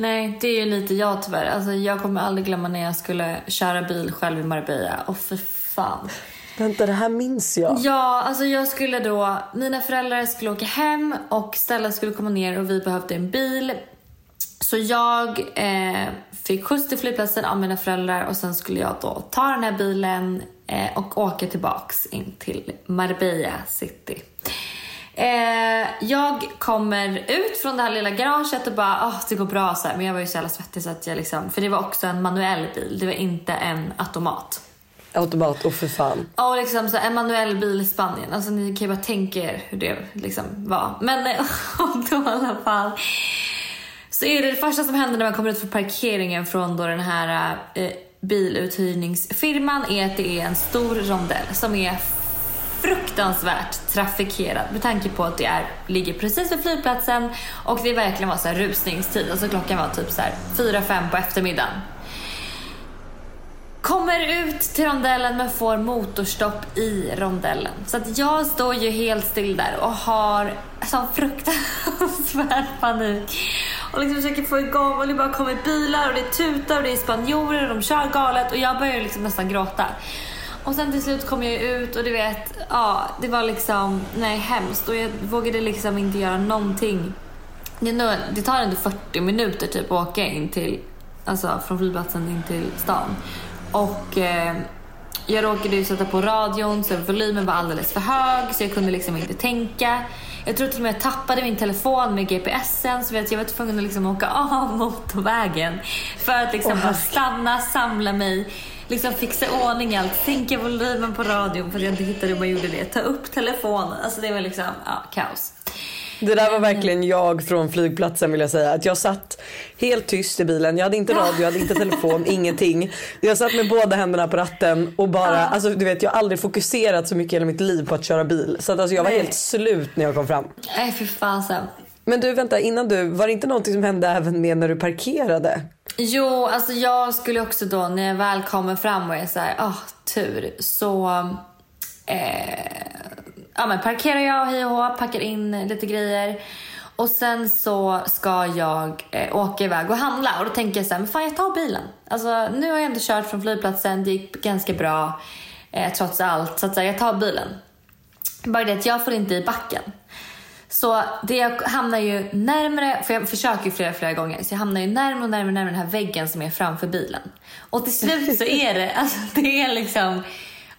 A: Nej, det är ju lite jag tyvärr. Alltså, jag kommer aldrig glömma när jag skulle köra bil själv i Marbella. Och för fan.
B: Vänta det här minns jag.
A: Ja, alltså jag skulle då... Mina föräldrar skulle åka hem och Stella skulle komma ner och vi behövde en bil. Så jag eh, fick skjuts till flygplatsen av mina föräldrar och sen skulle jag då ta den här bilen eh, och åka tillbaks in till Marbella city. Eh, jag kommer ut från det här lilla garaget och bara, åh det går bra så här. Men jag var ju så jävla svettig så att jag liksom, för det var också en manuell bil, det var inte en automat.
B: Automat, och för fan.
A: Och liksom så en manuell bil i Spanien. Alltså ni kan ju bara tänka er hur det liksom var. Men eh, då i alla fall. Så är det det första som händer när man kommer ut från parkeringen från då den här eh, biluthyrningsfirman är att det är en stor rondell som är fruktansvärt trafikerad med tanke på att det är, ligger precis vid flygplatsen och det verkligen var så här rusningstid. Alltså klockan var typ så här 4-5 på eftermiddagen. Kommer ut till rondellen men får motorstopp i rondellen. Så att jag står ju helt still där och har sån fruktansvärd panik. Och liksom försöker få igång och det bara kommer bilar och det tutar och det är spanjorer och de kör galet och jag börjar liksom nästan gråta. Och sen till slut kom jag ut och du vet, ja det var liksom, nej hemskt och jag vågade liksom inte göra någonting. Det, nog, det tar ändå 40 minuter typ att åka in till, alltså från flygplatsen in till stan. Och eh, jag råkade ju sätta på radion så volymen var alldeles för hög så jag kunde liksom inte tänka. Jag tror till och med jag tappade min telefon med GPSen så vet, jag var tvungen att liksom åka av motorvägen för att liksom
B: Åh,
A: bara stanna, samla mig, liksom fixa ordning allt, sänka volymen på radion för att jag inte hittade hur man gjorde det, ta upp telefonen. Alltså det var liksom, ja, kaos.
B: Det där var verkligen jag från flygplatsen vill jag säga. Att jag satt helt tyst i bilen. Jag hade inte radio, jag hade inte telefon, ingenting. Jag satt med båda händerna på ratten och bara, alltså du vet jag har aldrig fokuserat så mycket i hela mitt liv på att köra bil. Så att alltså, jag var
A: Nej.
B: helt slut när jag kom fram.
A: Nej fy fasen.
B: Men du vänta innan du, var det inte någonting som hände även med när du parkerade?
A: Jo, alltså jag skulle också då när jag väl kommer fram och är såhär, ah tur, så eh, ja, men parkerar jag hej och hå, packar in lite grejer och sen så ska jag eh, åka iväg och handla och då tänker jag så här, men fan jag tar bilen. Alltså nu har jag ändå kört från flygplatsen, det gick ganska bra eh, trots allt så att så här, jag tar bilen. Bara det att jag får inte i backen. Så det jag hamnar ju närmare, för jag försöker ju flera, flera gånger, så jag hamnar ju närmare och närmare, närmare den här väggen som är framför bilen. Och till slut så är det, alltså det är liksom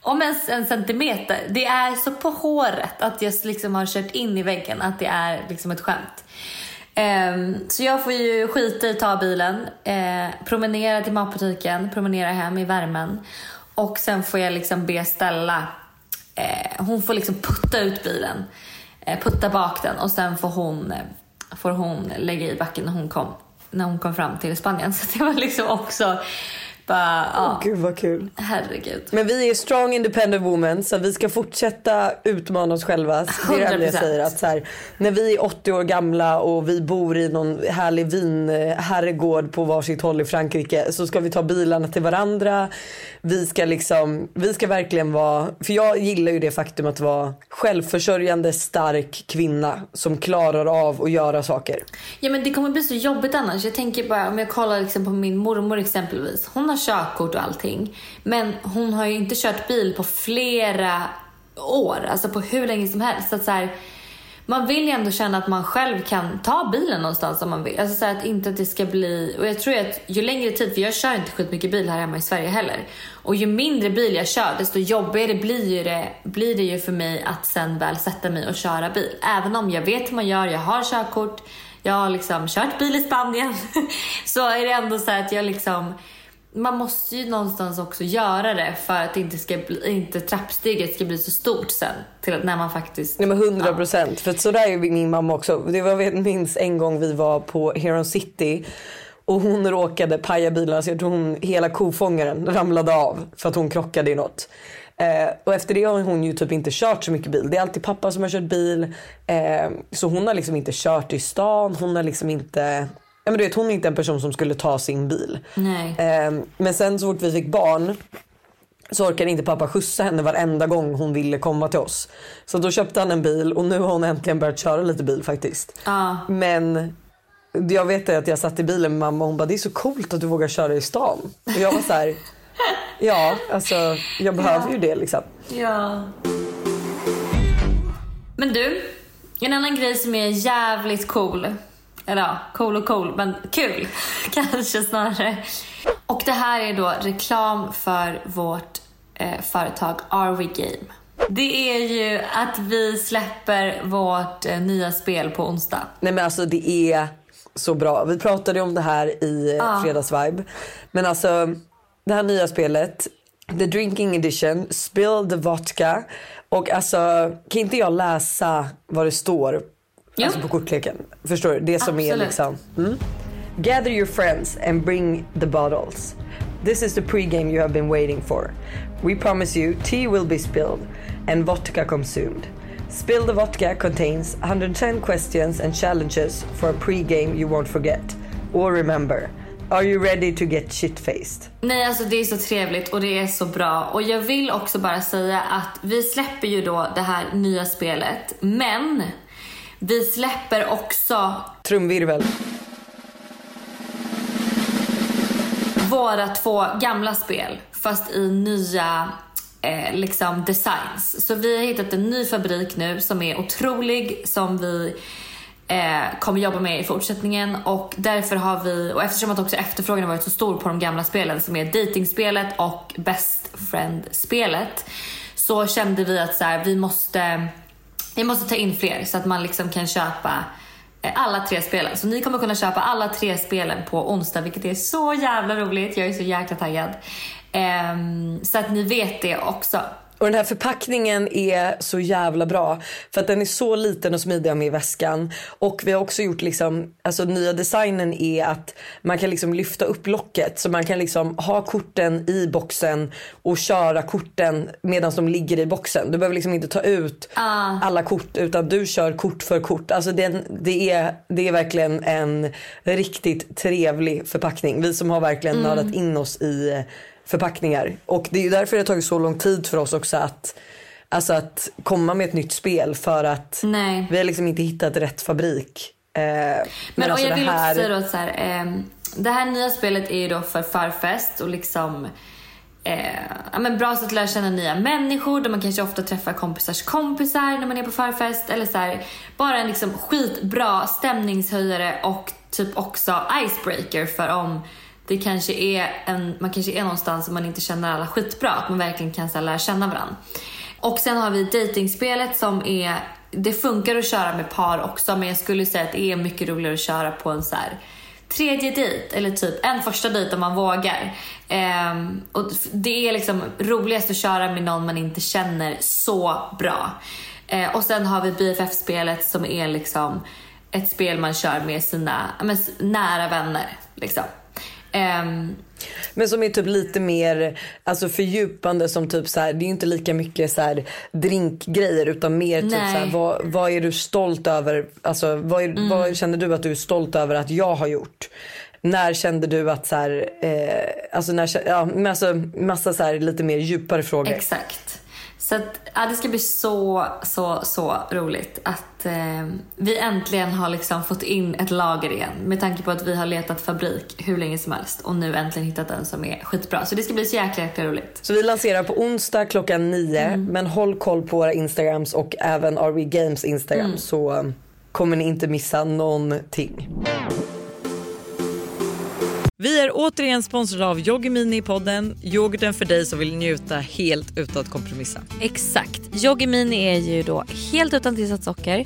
A: om ens en centimeter. Det är så på håret att jag liksom har kört in i väggen att det är liksom ett skämt. Um, så jag får ju skita i att ta bilen, eh, promenera till matbutiken, promenera hem i värmen och sen får jag liksom be Stella, eh, hon får liksom putta ut bilen, Eh, putta bak den och sen får hon, eh, får hon lägga i backen när hon kom, när hon kom fram till Spanien. Så det var liksom också bara, ja.
B: Gud vad kul.
A: Herregud.
B: Men vi är strong independent women så vi ska fortsätta utmana oss själva. Det är det enda jag
A: 100%.
B: säger. Att så här, när vi är 80 år gamla och vi bor i någon härlig vinherrgård på varsitt håll i Frankrike så ska vi ta bilarna till varandra. Vi ska liksom, vi ska verkligen vara, för jag gillar ju det faktum att vara självförsörjande stark kvinna som klarar av att göra saker.
A: Ja men det kommer bli så jobbigt annars. Jag tänker bara om jag kollar liksom på min mormor exempelvis. Hon har körkort och allting. Men hon har ju inte kört bil på flera år. Alltså på hur länge som helst. Så att så här, man vill ju ändå känna att man själv kan ta bilen någonstans om man vill. Alltså så här, att inte att det ska bli... Och jag tror att ju längre tid, för jag kör inte skitmycket bil här hemma i Sverige heller. Och ju mindre bil jag kör, desto jobbigare blir, ju det, blir det ju för mig att sen väl sätta mig och köra bil. Även om jag vet hur man gör, jag har körkort, jag har liksom kört bil i Spanien. så är det ändå så här att jag liksom... Man måste ju någonstans också göra det för att inte, ska bli, inte trappsteget ska bli så stort sen. Till att när man faktiskt...
B: Nej men 100 procent. För att så där är min mamma också. Det var, jag minns en gång vi var på Heron City och hon råkade paja bilen. Så jag tror hon, hela kofångaren ramlade av för att hon krockade i något. Eh, och efter det har hon ju typ inte kört så mycket bil. Det är alltid pappa som har kört bil. Eh, så hon har liksom inte kört i stan. Hon har liksom inte... Ja, men du vet, hon är inte en person som skulle ta sin bil. Eh, men sen så fort vi fick barn så orkade inte pappa skjutsa henne varenda gång hon ville komma till oss. Så då köpte han en bil och nu har hon äntligen börjat köra lite bil faktiskt.
A: Ja.
B: Men jag vet att jag satt i bilen med mamma och hon bara det är så coolt att du vågar köra i stan. Och jag var så här, ja alltså jag behöver ju det liksom.
A: Ja. Men du, en annan grej som är jävligt cool. Eller ja, cool och cool, men kul kanske snarare. Och det här är då reklam för vårt eh, företag RV Game. Det är ju att vi släpper vårt eh, nya spel på onsdag.
B: Nej men alltså det är så bra. Vi pratade om det här i
A: ja.
B: Fredagsvibe. Men alltså det här nya spelet, The Drinking Edition, Spill the Vodka. Och alltså kan inte jag läsa vad det står
A: Jo.
B: alltså, på kortleken? Förstår du? Det som är
A: Absolut.
B: liksom. Mm. Gather your friends and bring the bottles. This is the pregame you have been waiting for. We promise you tea will be spilled and vodka consumed. Spill the Vodka contains 110 questions and challenges for a pregame you won't forget. Or remember, are you ready to get shit-faced?
A: Nej, alltså det är så trevligt och det är så bra. Och jag vill också bara säga att vi släpper ju då det här nya spelet, men vi släpper också
B: Trumvirvel.
A: våra två gamla spel fast i nya eh, liksom designs. Så vi har hittat en ny fabrik nu som är otrolig som vi eh, kommer jobba med i fortsättningen och därför har vi, och eftersom att också efterfrågan har varit så stor på de gamla spelen som är datingspelet och best friend-spelet så kände vi att så här, vi måste vi måste ta in fler så att man liksom kan köpa eh, alla tre spelen. Så ni kommer kunna köpa alla tre spelen på onsdag vilket är så jävla roligt. Jag är så jäkla taggad. Um, så att ni vet det också.
B: Och den här förpackningen är så jävla bra. För att den är så liten och smidig med i väskan. Och vi har också gjort liksom, alltså nya designen är att man kan liksom lyfta upp locket. Så man kan liksom ha korten i boxen och köra korten medan de ligger i boxen. Du behöver liksom inte ta ut alla kort utan du kör kort för kort. Alltså den, det, är, det är verkligen en riktigt trevlig förpackning. Vi som har verkligen
A: Mm.
B: nördat in oss i förpackningar. Och det är ju därför det har tagit så lång tid för oss också att, alltså att komma med ett nytt spel. För att
A: Nej.
B: vi har liksom inte hittat rätt fabrik. Eh, men
A: Men,
B: alltså
A: och jag vill
B: här...
A: också säga då så här, ehm, det här nya spelet är ju då för förfest och liksom eh, ja, men bra sätt att lära känna nya människor där man kanske ofta träffar kompisars kompisar när man är på förfest. Eller så här, bara en liksom skitbra stämningshöjare och typ också icebreaker för om det kanske är en, man kanske är någonstans som man inte känner alla skitbra. Att man verkligen kan så här, lära känna varandra. Och sen har vi dejtingspelet. som är, det funkar att köra med par också men jag skulle säga att det är mycket roligare att köra på en så här tredje dejt eller typ en första dejt om man vågar. Ehm, och det är liksom roligast att köra med någon man inte känner så bra. Ehm, och sen har vi BFF-spelet som är liksom ett spel man kör med sina men, nära vänner. Liksom. Ehm,
B: Men som är typ lite mer alltså fördjupande som typ så här, det är inte lika mycket så här drinkgrejer utan mer typ så här, vad, vad är du stolt över, alltså vad, är,
A: Mm.
B: vad känner du att du är stolt över att jag har gjort? När kände du att så här, eh, alltså när, ja alltså massa så här lite mer djupare frågor.
A: Exakt. Så att, ja, det ska bli så, så, så roligt att eh, vi äntligen har liksom fått in ett lager igen. Med tanke på att vi har letat fabrik hur länge som helst och nu äntligen hittat en som är skitbra. Så det ska bli så jäkla, jäkla roligt.
B: Så vi lanserar på onsdag klockan nio.
A: Mm.
B: Men håll koll på våra instagrams och även RV Games instagram
A: Mm.
B: så kommer ni inte missa någonting.
E: Vi är återigen sponsrade av Yoggi Mini i podden. Yoghurten för dig som vill njuta helt utan att kompromissa.
D: Exakt. Yoggi Mini är ju då helt utan tillsatt socker,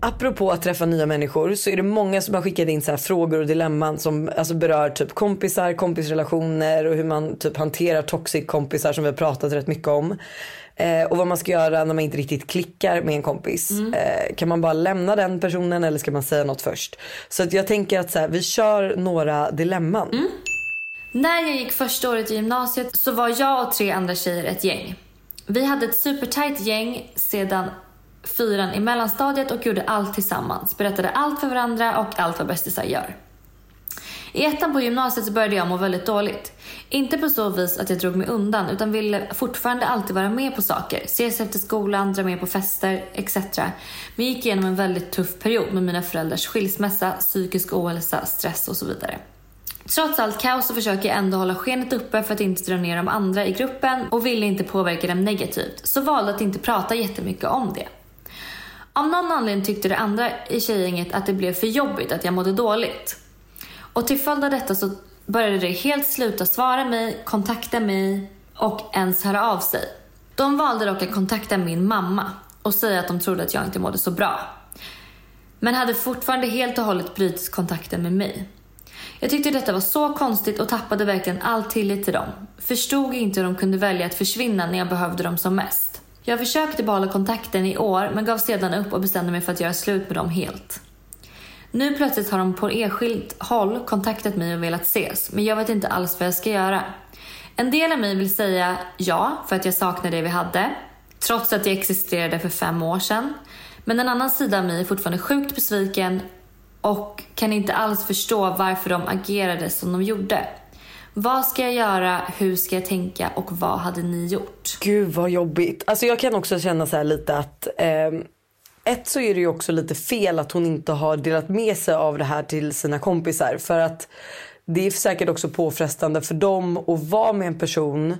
B: Apropå att träffa nya människor så är det många som har skickat in så här frågor och dilemman som alltså berör typ kompisar, kompisrelationer och hur man typ hanterar toxic kompisar som vi har pratat rätt mycket om. Eh, och vad man ska göra när man inte riktigt klickar med en kompis. Eh, kan man bara lämna den personen eller ska man säga något först? Så att jag tänker att så här, vi kör några dilemman.
A: När jag gick första året i gymnasiet så var jag och tre andra tjejer ett gäng. Vi hade ett supertight gäng sedan fyran i mellanstadiet och gjorde allt tillsammans. Berättade allt för varandra och allt vad bästisar gör. I ettan på gymnasiet så började jag må väldigt dåligt. Inte på så vis att jag drog mig undan utan ville fortfarande alltid vara med på saker. Ses efter skolan, dra med på fester etc. Men gick igenom en väldigt tuff period med mina föräldrars skilsmässa, psykisk ohälsa, stress och så vidare. Trots allt kaos så försöker jag ändå hålla skenet uppe för att inte dra ner de andra i gruppen och ville inte påverka dem negativt, så valde att inte prata jättemycket om det. Av någon anledning tyckte de andra i tjejgänget att det blev för jobbigt, att jag mådde dåligt. Och till följd av detta så började de helt sluta svara mig, kontakta mig och ens höra av sig. De valde dock att kontakta min mamma och säga att de trodde att jag inte mådde så bra. Men hade fortfarande helt och hållet brutit kontakten med mig. Jag tyckte detta var så konstigt och tappade verkligen all tillit till dem. Förstod inte hur de kunde välja att försvinna när jag behövde dem som mest. Jag försökte behålla kontakten i år men gav sedan upp och bestämde mig för att göra slut med dem helt. Nu plötsligt har de på enskilt håll kontaktat mig och velat ses, men jag vet inte alls vad jag ska göra. En del av mig vill säga ja, för att jag saknar det vi hade. Trots att det existerade för fem år sedan. Men en annan sida av mig är fortfarande sjukt besviken och kan inte alls förstå varför de agerade som de gjorde. Vad ska jag göra? Hur ska jag tänka? Och vad hade ni gjort?
B: Gud vad jobbigt. Alltså jag kan också känna så här lite att ehm, ett så är det ju också lite fel att hon inte har delat med sig av det här till sina kompisar. För att det är säkert också påfrestande för dem att vara med en person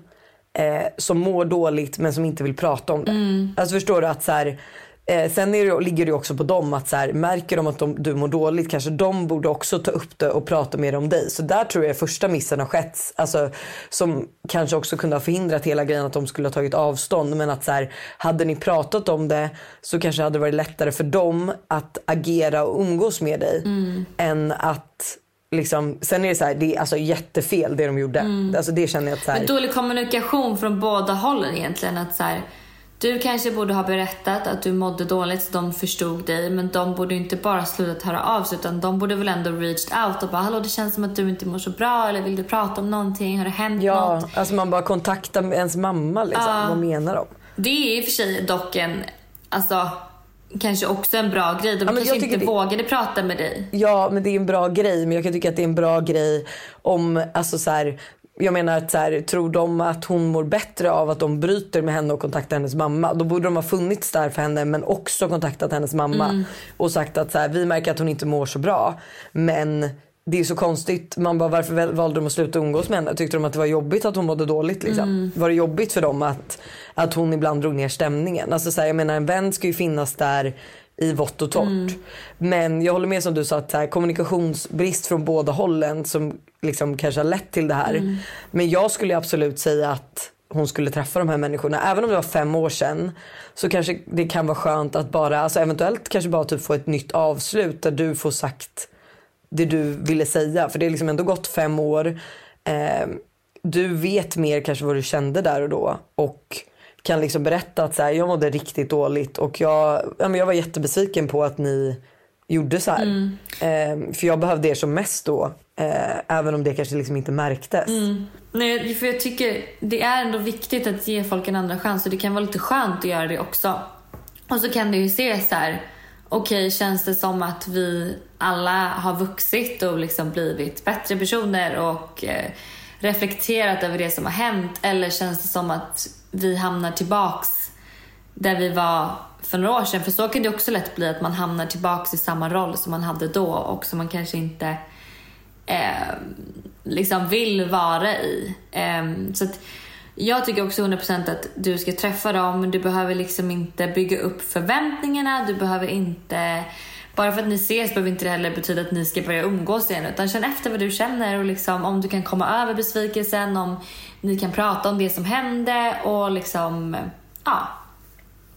B: eh, som mår dåligt men som inte vill prata om det. Alltså förstår du att så här, Eh, sen är det, ligger det också på dem att så här, märker de att de, du mår dåligt kanske de borde också ta upp det och prata mer om dig. Så där tror jag första missen har skett. Alltså, som kanske också kunde ha förhindrat hela grejen att de skulle ha tagit avstånd. Men att så här, hade ni pratat om det så kanske hade det varit lättare för dem att agera och umgås med dig. Än att Liksom, sen är det så här, det är alltså jättefel det de gjorde. Alltså det känner jag att så här,
A: Men dålig kommunikation från båda hållen egentligen. Att så här, du kanske borde ha berättat att du mådde dåligt så de förstod dig. Men de borde inte bara slutat höra av sig utan de borde väl ändå reached out och bara hallå det känns som att du inte mår så bra eller vill du prata om någonting? Har det hänt
B: ja,
A: något?
B: alltså man bara kontaktar ens mamma liksom.
A: Ja.
B: Vad menar de?
A: Det är i och för sig dock en, alltså kanske också en bra grej. De
B: Ja,
A: kanske inte
B: det-
A: vågade prata med dig.
B: Ja, men det är en bra grej. Men jag kan tycka att det är en bra grej om, alltså så här, jag menar att så här, tror de att hon mår bättre av att de bryter med henne och kontaktar hennes mamma. Då borde de ha funnits där för henne men också kontaktat hennes mamma.
A: Mm.
B: Och sagt att så här, vi märker att hon inte mår så bra. Men det är så konstigt. Man bara varför valde de att sluta umgås med henne? Tyckte de att det var jobbigt att hon mådde dåligt liksom?
A: Mm.
B: Var det jobbigt för dem att, att hon ibland drog ner stämningen? Alltså så här, jag menar en vän ska ju finnas där i vått och torrt.
A: Mm.
B: Men jag håller med som du sa att här, kommunikationsbrist från båda hållen som liksom kanske har lett till det här.
A: Mm.
B: Men jag skulle absolut säga att hon skulle träffa de här människorna. Även om det var fem år sedan så kanske det kan vara skönt att bara, alltså eventuellt kanske bara typ få ett nytt avslut där du får sagt det du ville säga. För det är liksom ändå gått fem år. Eh, du vet mer kanske vad du kände där och då. Och kan liksom berätta att så här, jag mådde riktigt dåligt och jag, ja, men jag var jättebesviken på att ni gjorde så här. Eh, för jag behövde er som mest då. Eh, även om det kanske liksom inte märktes.
A: Nej, för jag tycker det är ändå viktigt att ge folk en andra chans och det kan vara lite skönt att göra det också. Och så kan det ju se så här, okej känns det som att vi alla har vuxit och liksom blivit bättre personer och eh, reflekterat över det som har hänt eller känns det som att vi hamnar tillbaks där vi var för några år sedan. För så kan det också lätt bli att man hamnar tillbaks i samma roll som man hade då och som man kanske inte eh, liksom vill vara i. Eh, så att jag tycker också 100% att du ska träffa dem. Du behöver liksom inte bygga upp förväntningarna. Du behöver inte... Bara för att ni ses behöver inte det heller betyda att ni ska börja umgås igen. Utan känn efter vad du känner och liksom om du kan komma över besvikelsen. Om ni kan prata om det som hände och liksom... Ja,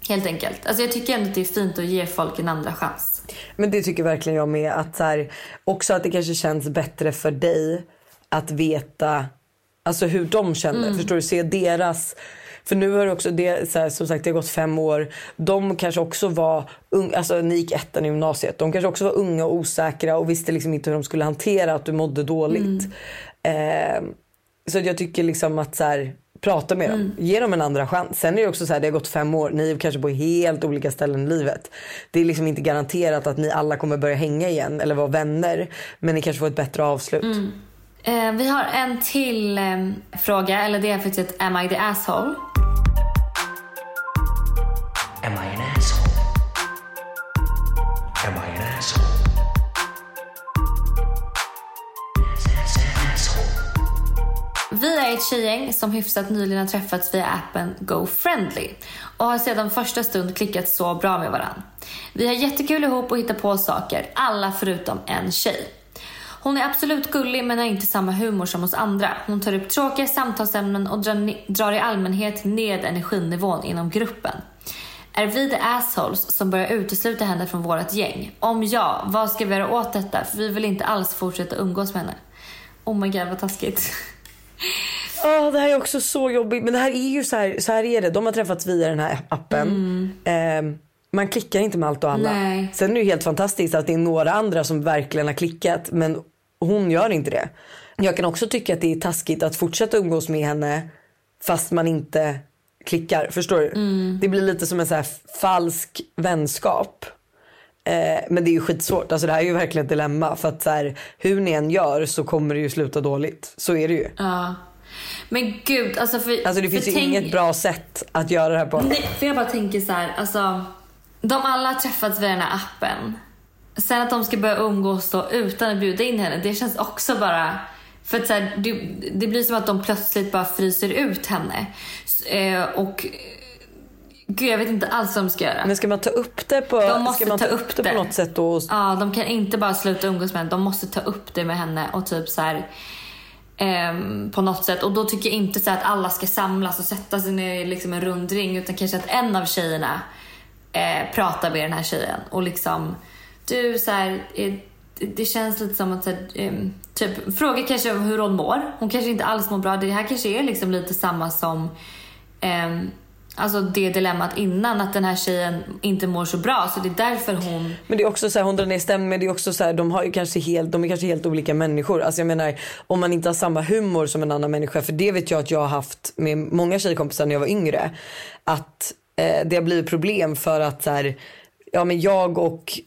A: helt enkelt. Alltså jag tycker ändå att det är fint att ge folk en andra chans.
B: Men det tycker verkligen jag med. Att så här, också att det kanske känns bättre för dig att veta alltså hur de känner.
A: Mm.
B: Förstår du? Se deras... För nu har också, det, så här, som sagt det har gått fem år. De kanske också var, un, alltså ni gick ettan i gymnasiet. De kanske också var unga och osäkra och visste liksom inte hur de skulle hantera att du mådde dåligt. Eh, så jag tycker liksom att så här, prata med dem. Ge dem en andra chans. Sen är det också så här, det har gått fem år. Ni är kanske på helt olika ställen i livet. Det är liksom inte garanterat att ni alla kommer börja hänga igen eller vara vänner. Men ni kanske får ett bättre avslut.
A: Eh, vi har en till eh, fråga, eller det är faktiskt ett Am I the asshole?
I: Am I an asshole? Am I an asshole?
A: Vi är ett tjejgäng som hyfsat nyligen har träffats via appen GoFriendly och har sedan första stund klickat så bra med varann. Vi har jättekul ihop och hittar på saker, alla förutom en tjej. Hon är absolut gullig men har inte samma humor som oss andra. Hon tar upp tråkiga samtalsämnen och drar, drar i allmänhet ned energinivån inom gruppen. Är vi the assholes som börjar utesluta henne från vårt gäng? Om ja, vad ska vi göra åt detta? För vi vill inte alls fortsätta umgås med henne. Oh my god vad taskigt.
B: Ja, det här är också så jobbigt. Men det här är ju så här, så här är det. De har träffats via den här appen. Eh, man klickar inte med allt och alla.
A: Nej.
B: Sen är det ju helt fantastiskt att det är några andra som verkligen har klickat men hon gör inte det. jag kan också tycka att det är taskigt att fortsätta umgås med henne fast man inte klickar. Förstår du? Det blir lite som en så falsk vänskap. Eh, men det är ju skitsvårt. Alltså det här är ju verkligen ett dilemma. För att så här, hur ni än gör så kommer det ju sluta dåligt. Så är det ju.
A: Ja. Men gud, alltså för...
B: Alltså det
A: för
B: finns ju
A: tänk-
B: inget bra sätt att göra det här på.
A: Nej, för jag bara tänker så här, alltså. De alla har träffats via den här appen. Sen att de ska börja umgås då utan att bjuda in henne, det känns också bara... För att så här, det, det blir som att de plötsligt bara fryser ut henne. Eh, och... Gud, jag vet inte alls vad de ska göra.
B: Men ska man ta upp det på,
A: De måste
B: ska man
A: ta
B: ta
A: upp
B: det
A: det.
B: på något sätt då?
A: Ja, de kan inte bara sluta umgås med henne. De måste ta upp det med henne och typ så här, ehm, på något sätt. Och då tycker jag inte så att alla ska samlas och sätta sig ner i liksom en rund ring utan kanske att en av tjejerna eh, pratar med den här tjejen och liksom du så här, eh, det, känns lite som att så här, ehm, typ fråga kanske hur hon mår. Hon kanske inte alls mår bra. Det här kanske är liksom lite samma som eh, Alltså det dilemmat innan att den här tjejen inte mår så bra så det är därför hon
B: Men det är också så här, hon drar ner stämningen men det är också så här, de har ju kanske helt, de är kanske helt olika människor. Alltså jag menar om man inte har samma humor som en annan människa för det vet jag att jag har haft med många tjejkompisar när jag var yngre. Att eh, det har blivit problem för att så här, ja men jag och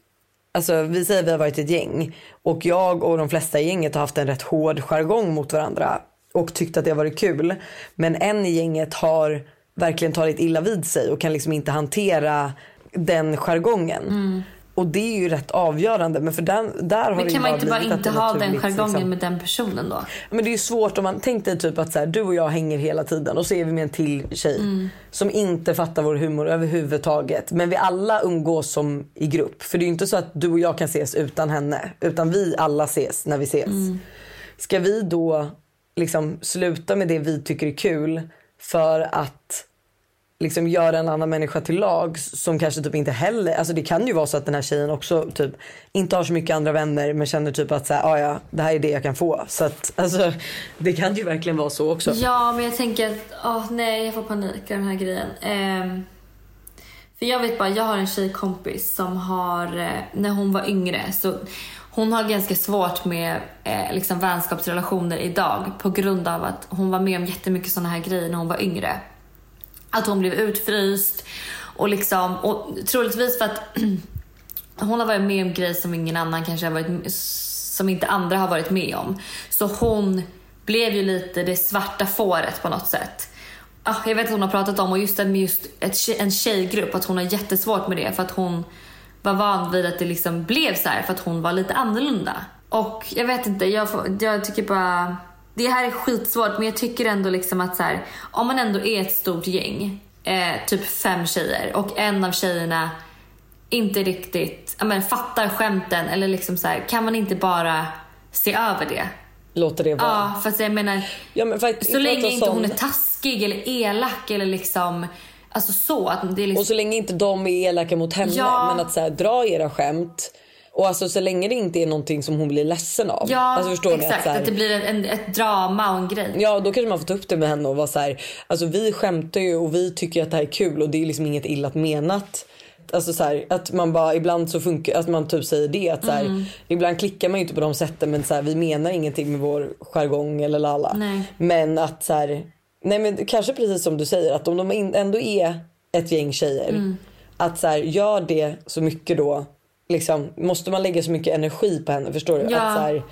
B: Alltså vi säger att vi har varit ett gäng och jag och de flesta i gänget har haft en rätt hård jargong mot varandra och tyckt att det har varit kul. Men en i gänget har verkligen tagit illa vid sig och kan liksom inte hantera den jargongen. Och det är ju rätt avgörande. Men för den, där har
A: Men kan man inte bara inte ha den jargongen
B: liksom.
A: med den personen då?
B: Men det är ju svårt om man tänk dig typ att så här, du och jag hänger hela tiden och så är vi med en till tjej
A: Mm.
B: som inte fattar vår humor överhuvudtaget. Men vi alla umgås som i grupp. För det är ju inte så att du och jag kan ses utan henne. Utan vi alla ses när vi ses.
A: Mm.
B: Ska vi då liksom sluta med det vi tycker är kul för att liksom göra en annan människa till lag som kanske typ inte heller, alltså det kan ju vara så att den här tjejen också typ inte har så mycket andra vänner men känner typ att så här, "Ah, ja det här är det jag kan få. Så att alltså det kan ju verkligen vara så också.
A: Ja, men jag tänker att, oh, nej, jag får panik av den här grejen. Ehm, för jag vet bara, jag har en tjejkompis som har, eh, när hon var yngre, så hon har ganska svårt med eh, liksom vänskapsrelationer idag på grund av att hon var med om jättemycket sådana här grejer när hon var yngre. Att hon blev utfryst och liksom, och troligtvis för att hon har varit med om grejer som ingen annan kanske har varit som inte andra har varit med om. Så hon blev ju lite det svarta fåret på något sätt. Ah, jag vet att hon har pratat om och just det med just ett, en tjejgrupp att hon har jättesvårt med det för att hon var van vid att det liksom blev så här för att hon var lite annorlunda. Och jag vet inte, jag, jag tycker bara det här är skitsvårt men jag tycker ändå liksom att så här, om man ändå är ett stort gäng, eh, typ fem tjejer och en av tjejerna inte riktigt men, fattar skämten eller liksom så här, kan man inte bara se över det?
B: Låter det vara.
A: Ja, för att jag menar,
B: Ja, men
A: så länge inte hon är taskig eller elak eller liksom, alltså så att det är liksom,
B: Och så länge inte de är elaka mot henne
A: Ja.
B: men att så här, dra era skämt. Och alltså så länge det inte är någonting som hon blir ledsen av.
A: ja
B: alltså, förstår
A: exakt,
B: ni? Att, så här,
A: att det blir en, en, ett drama och en grej.
B: Ja då kanske man får ta upp det med henne och vara så här, alltså vi skämtar ju och vi tycker att det här är kul och det är liksom inget illa menat. Alltså så här, att man bara ibland så funkar, att man typ säger det att så här,
A: Mm.
B: ibland klickar man ju inte på de sätten men så här, vi menar ingenting med vår jargong eller lalla.
A: Nej.
B: Men att så här, nej men kanske precis som du säger att om de ändå är ett gäng tjejer
A: Mm.
B: att så här, gör det så mycket då liksom måste man lägga så mycket energi på henne förstår du?
A: Ja.
B: Att så här,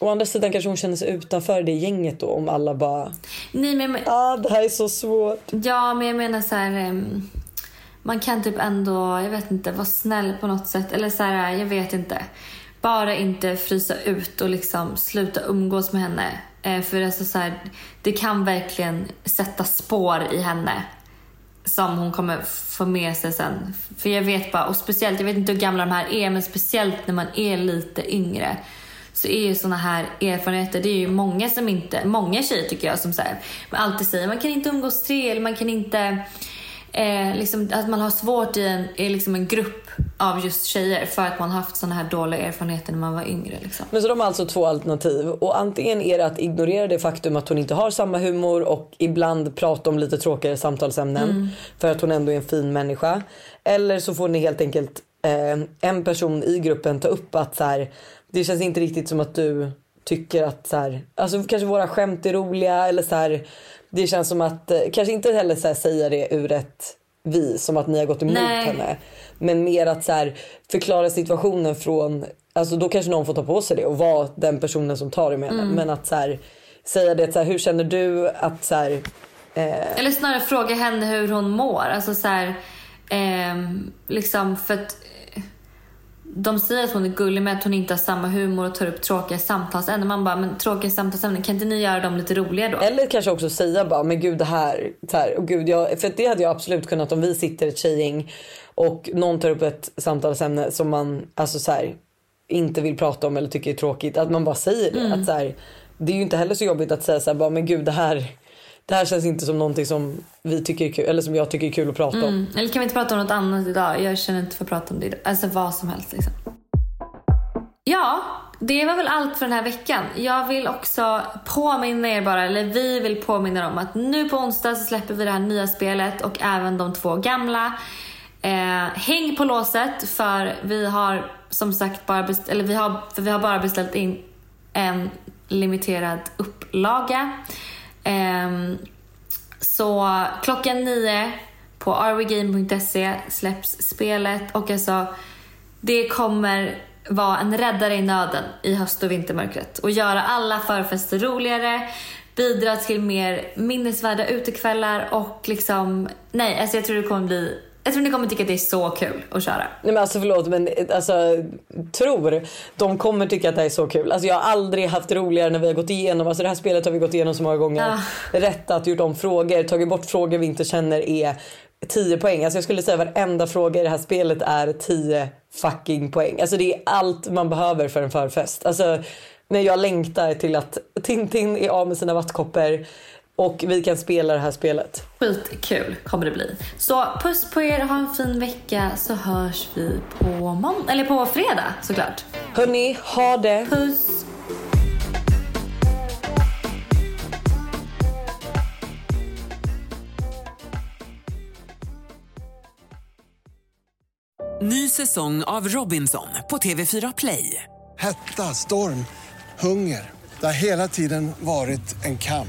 B: Å andra sidan kanske hon känner sig utanför det gänget då om alla bara
A: Nej, men, men,
B: ah, det här är så svårt.
A: Ja, men jag menar så här. ehm, man kan typ ändå, jag vet inte, vara snäll på något sätt. Eller så här, jag vet inte. Bara inte frysa ut och liksom sluta umgås med henne. Eh, för alltså så här, det kan verkligen sätta spår i henne. Som hon kommer få med sig sen. För jag vet bara, och speciellt, jag vet inte hur gamla de här är, men speciellt när man är lite yngre. Så är ju såna här erfarenheter, det är ju många som inte, många tjejer tycker jag som så här, alltid säger man kan inte umgås tre eller man kan inte, eh, liksom, att man har svårt i en, i liksom en grupp av just tjejer för att man har haft såna här dåliga erfarenheter när man var yngre. Liksom.
B: Men så de har alltså två alternativ och antingen är det att ignorera det faktum att hon inte har samma humor och ibland prata om lite tråkigare samtalsämnen
A: Mm.
B: för att hon ändå är en fin människa. Eller så får ni helt enkelt eh, en person i gruppen ta upp att så här, det känns inte riktigt som att du tycker att så här, alltså kanske våra skämt är roliga eller så här, det känns som att, eh, kanske inte heller så säga det ur ett vi som att ni har gått emot
A: Nej.
B: henne. Men mer att så förklara situationen från, alltså då kanske någon får ta på sig det och vara den personen som tar det med henne.
A: Mm.
B: Men att så här, säga det så här, hur känner du att så här, eh,
A: Eller snarare fråga henne hur hon mår. Alltså så här, ehm, liksom för att eh, de säger att hon är gullig med att hon inte har samma humor och tar upp tråkiga samtalsämnen. Man bara, men tråkiga samtalsämnen, kan inte ni göra dem lite roliga då?
B: Eller kanske också säga bara, men gud det här, så här och gud, jag, för det hade jag absolut kunnat om vi sitter ett tjejgäng och någon tar upp ett samtalsämne som man alltså så här, inte vill prata om eller tycker är tråkigt. Att man bara säger det.
A: Mm.
B: Att så här, det är ju inte heller så jobbigt att säga så här, bara, men gud det här, det här känns inte som någonting som vi tycker är kul, eller som jag tycker är kul att prata om.
A: Mm. Eller kan vi inte prata om något annat idag? Jag känner inte för att prata om det idag. Alltså vad som helst liksom. Ja, det var väl allt för den här veckan. Jag vill också påminna er bara, eller vi vill påminna er om att nu på onsdag så släpper vi det här nya spelet och även de två gamla. Eh, häng på låset för vi har som sagt bara beställt, eller vi har, för vi har bara beställt in en limiterad upplaga. Ehm, så klockan nio på rwgame.se släpps spelet och alltså det kommer vara en räddare i nöden i höst och vintermörkret och göra alla förfester roligare, bidra till mer minnesvärda utekvällar och liksom, nej alltså jag tror det kommer bli, jag tror ni kommer tycka att det är så kul att köra.
B: Nej men alltså förlåt men alltså tror de kommer tycka att det här är så kul. Alltså jag har aldrig haft roligare när vi har gått igenom, alltså det här spelet har vi gått igenom så många gånger.
A: Ah.
B: Rättat, gjort om frågor, tagit bort frågor vi inte känner är 10 poäng. Alltså jag skulle säga varenda fråga i det här spelet är 10 fucking poäng. Alltså det är allt man behöver för en förfest. Alltså när jag längtar till att Tintin är av med sina vattkoppor och vi kan spela det här spelet.
A: Skitkul kommer det bli. Så puss på er, ha en fin vecka så hörs vi på måndag, eller på fredag såklart.
B: Hörni, ha det.
A: Puss.
F: Ny säsong av Robinson på TV4 Play.
G: Hetta, storm, hunger. Det har hela tiden varit en kamp.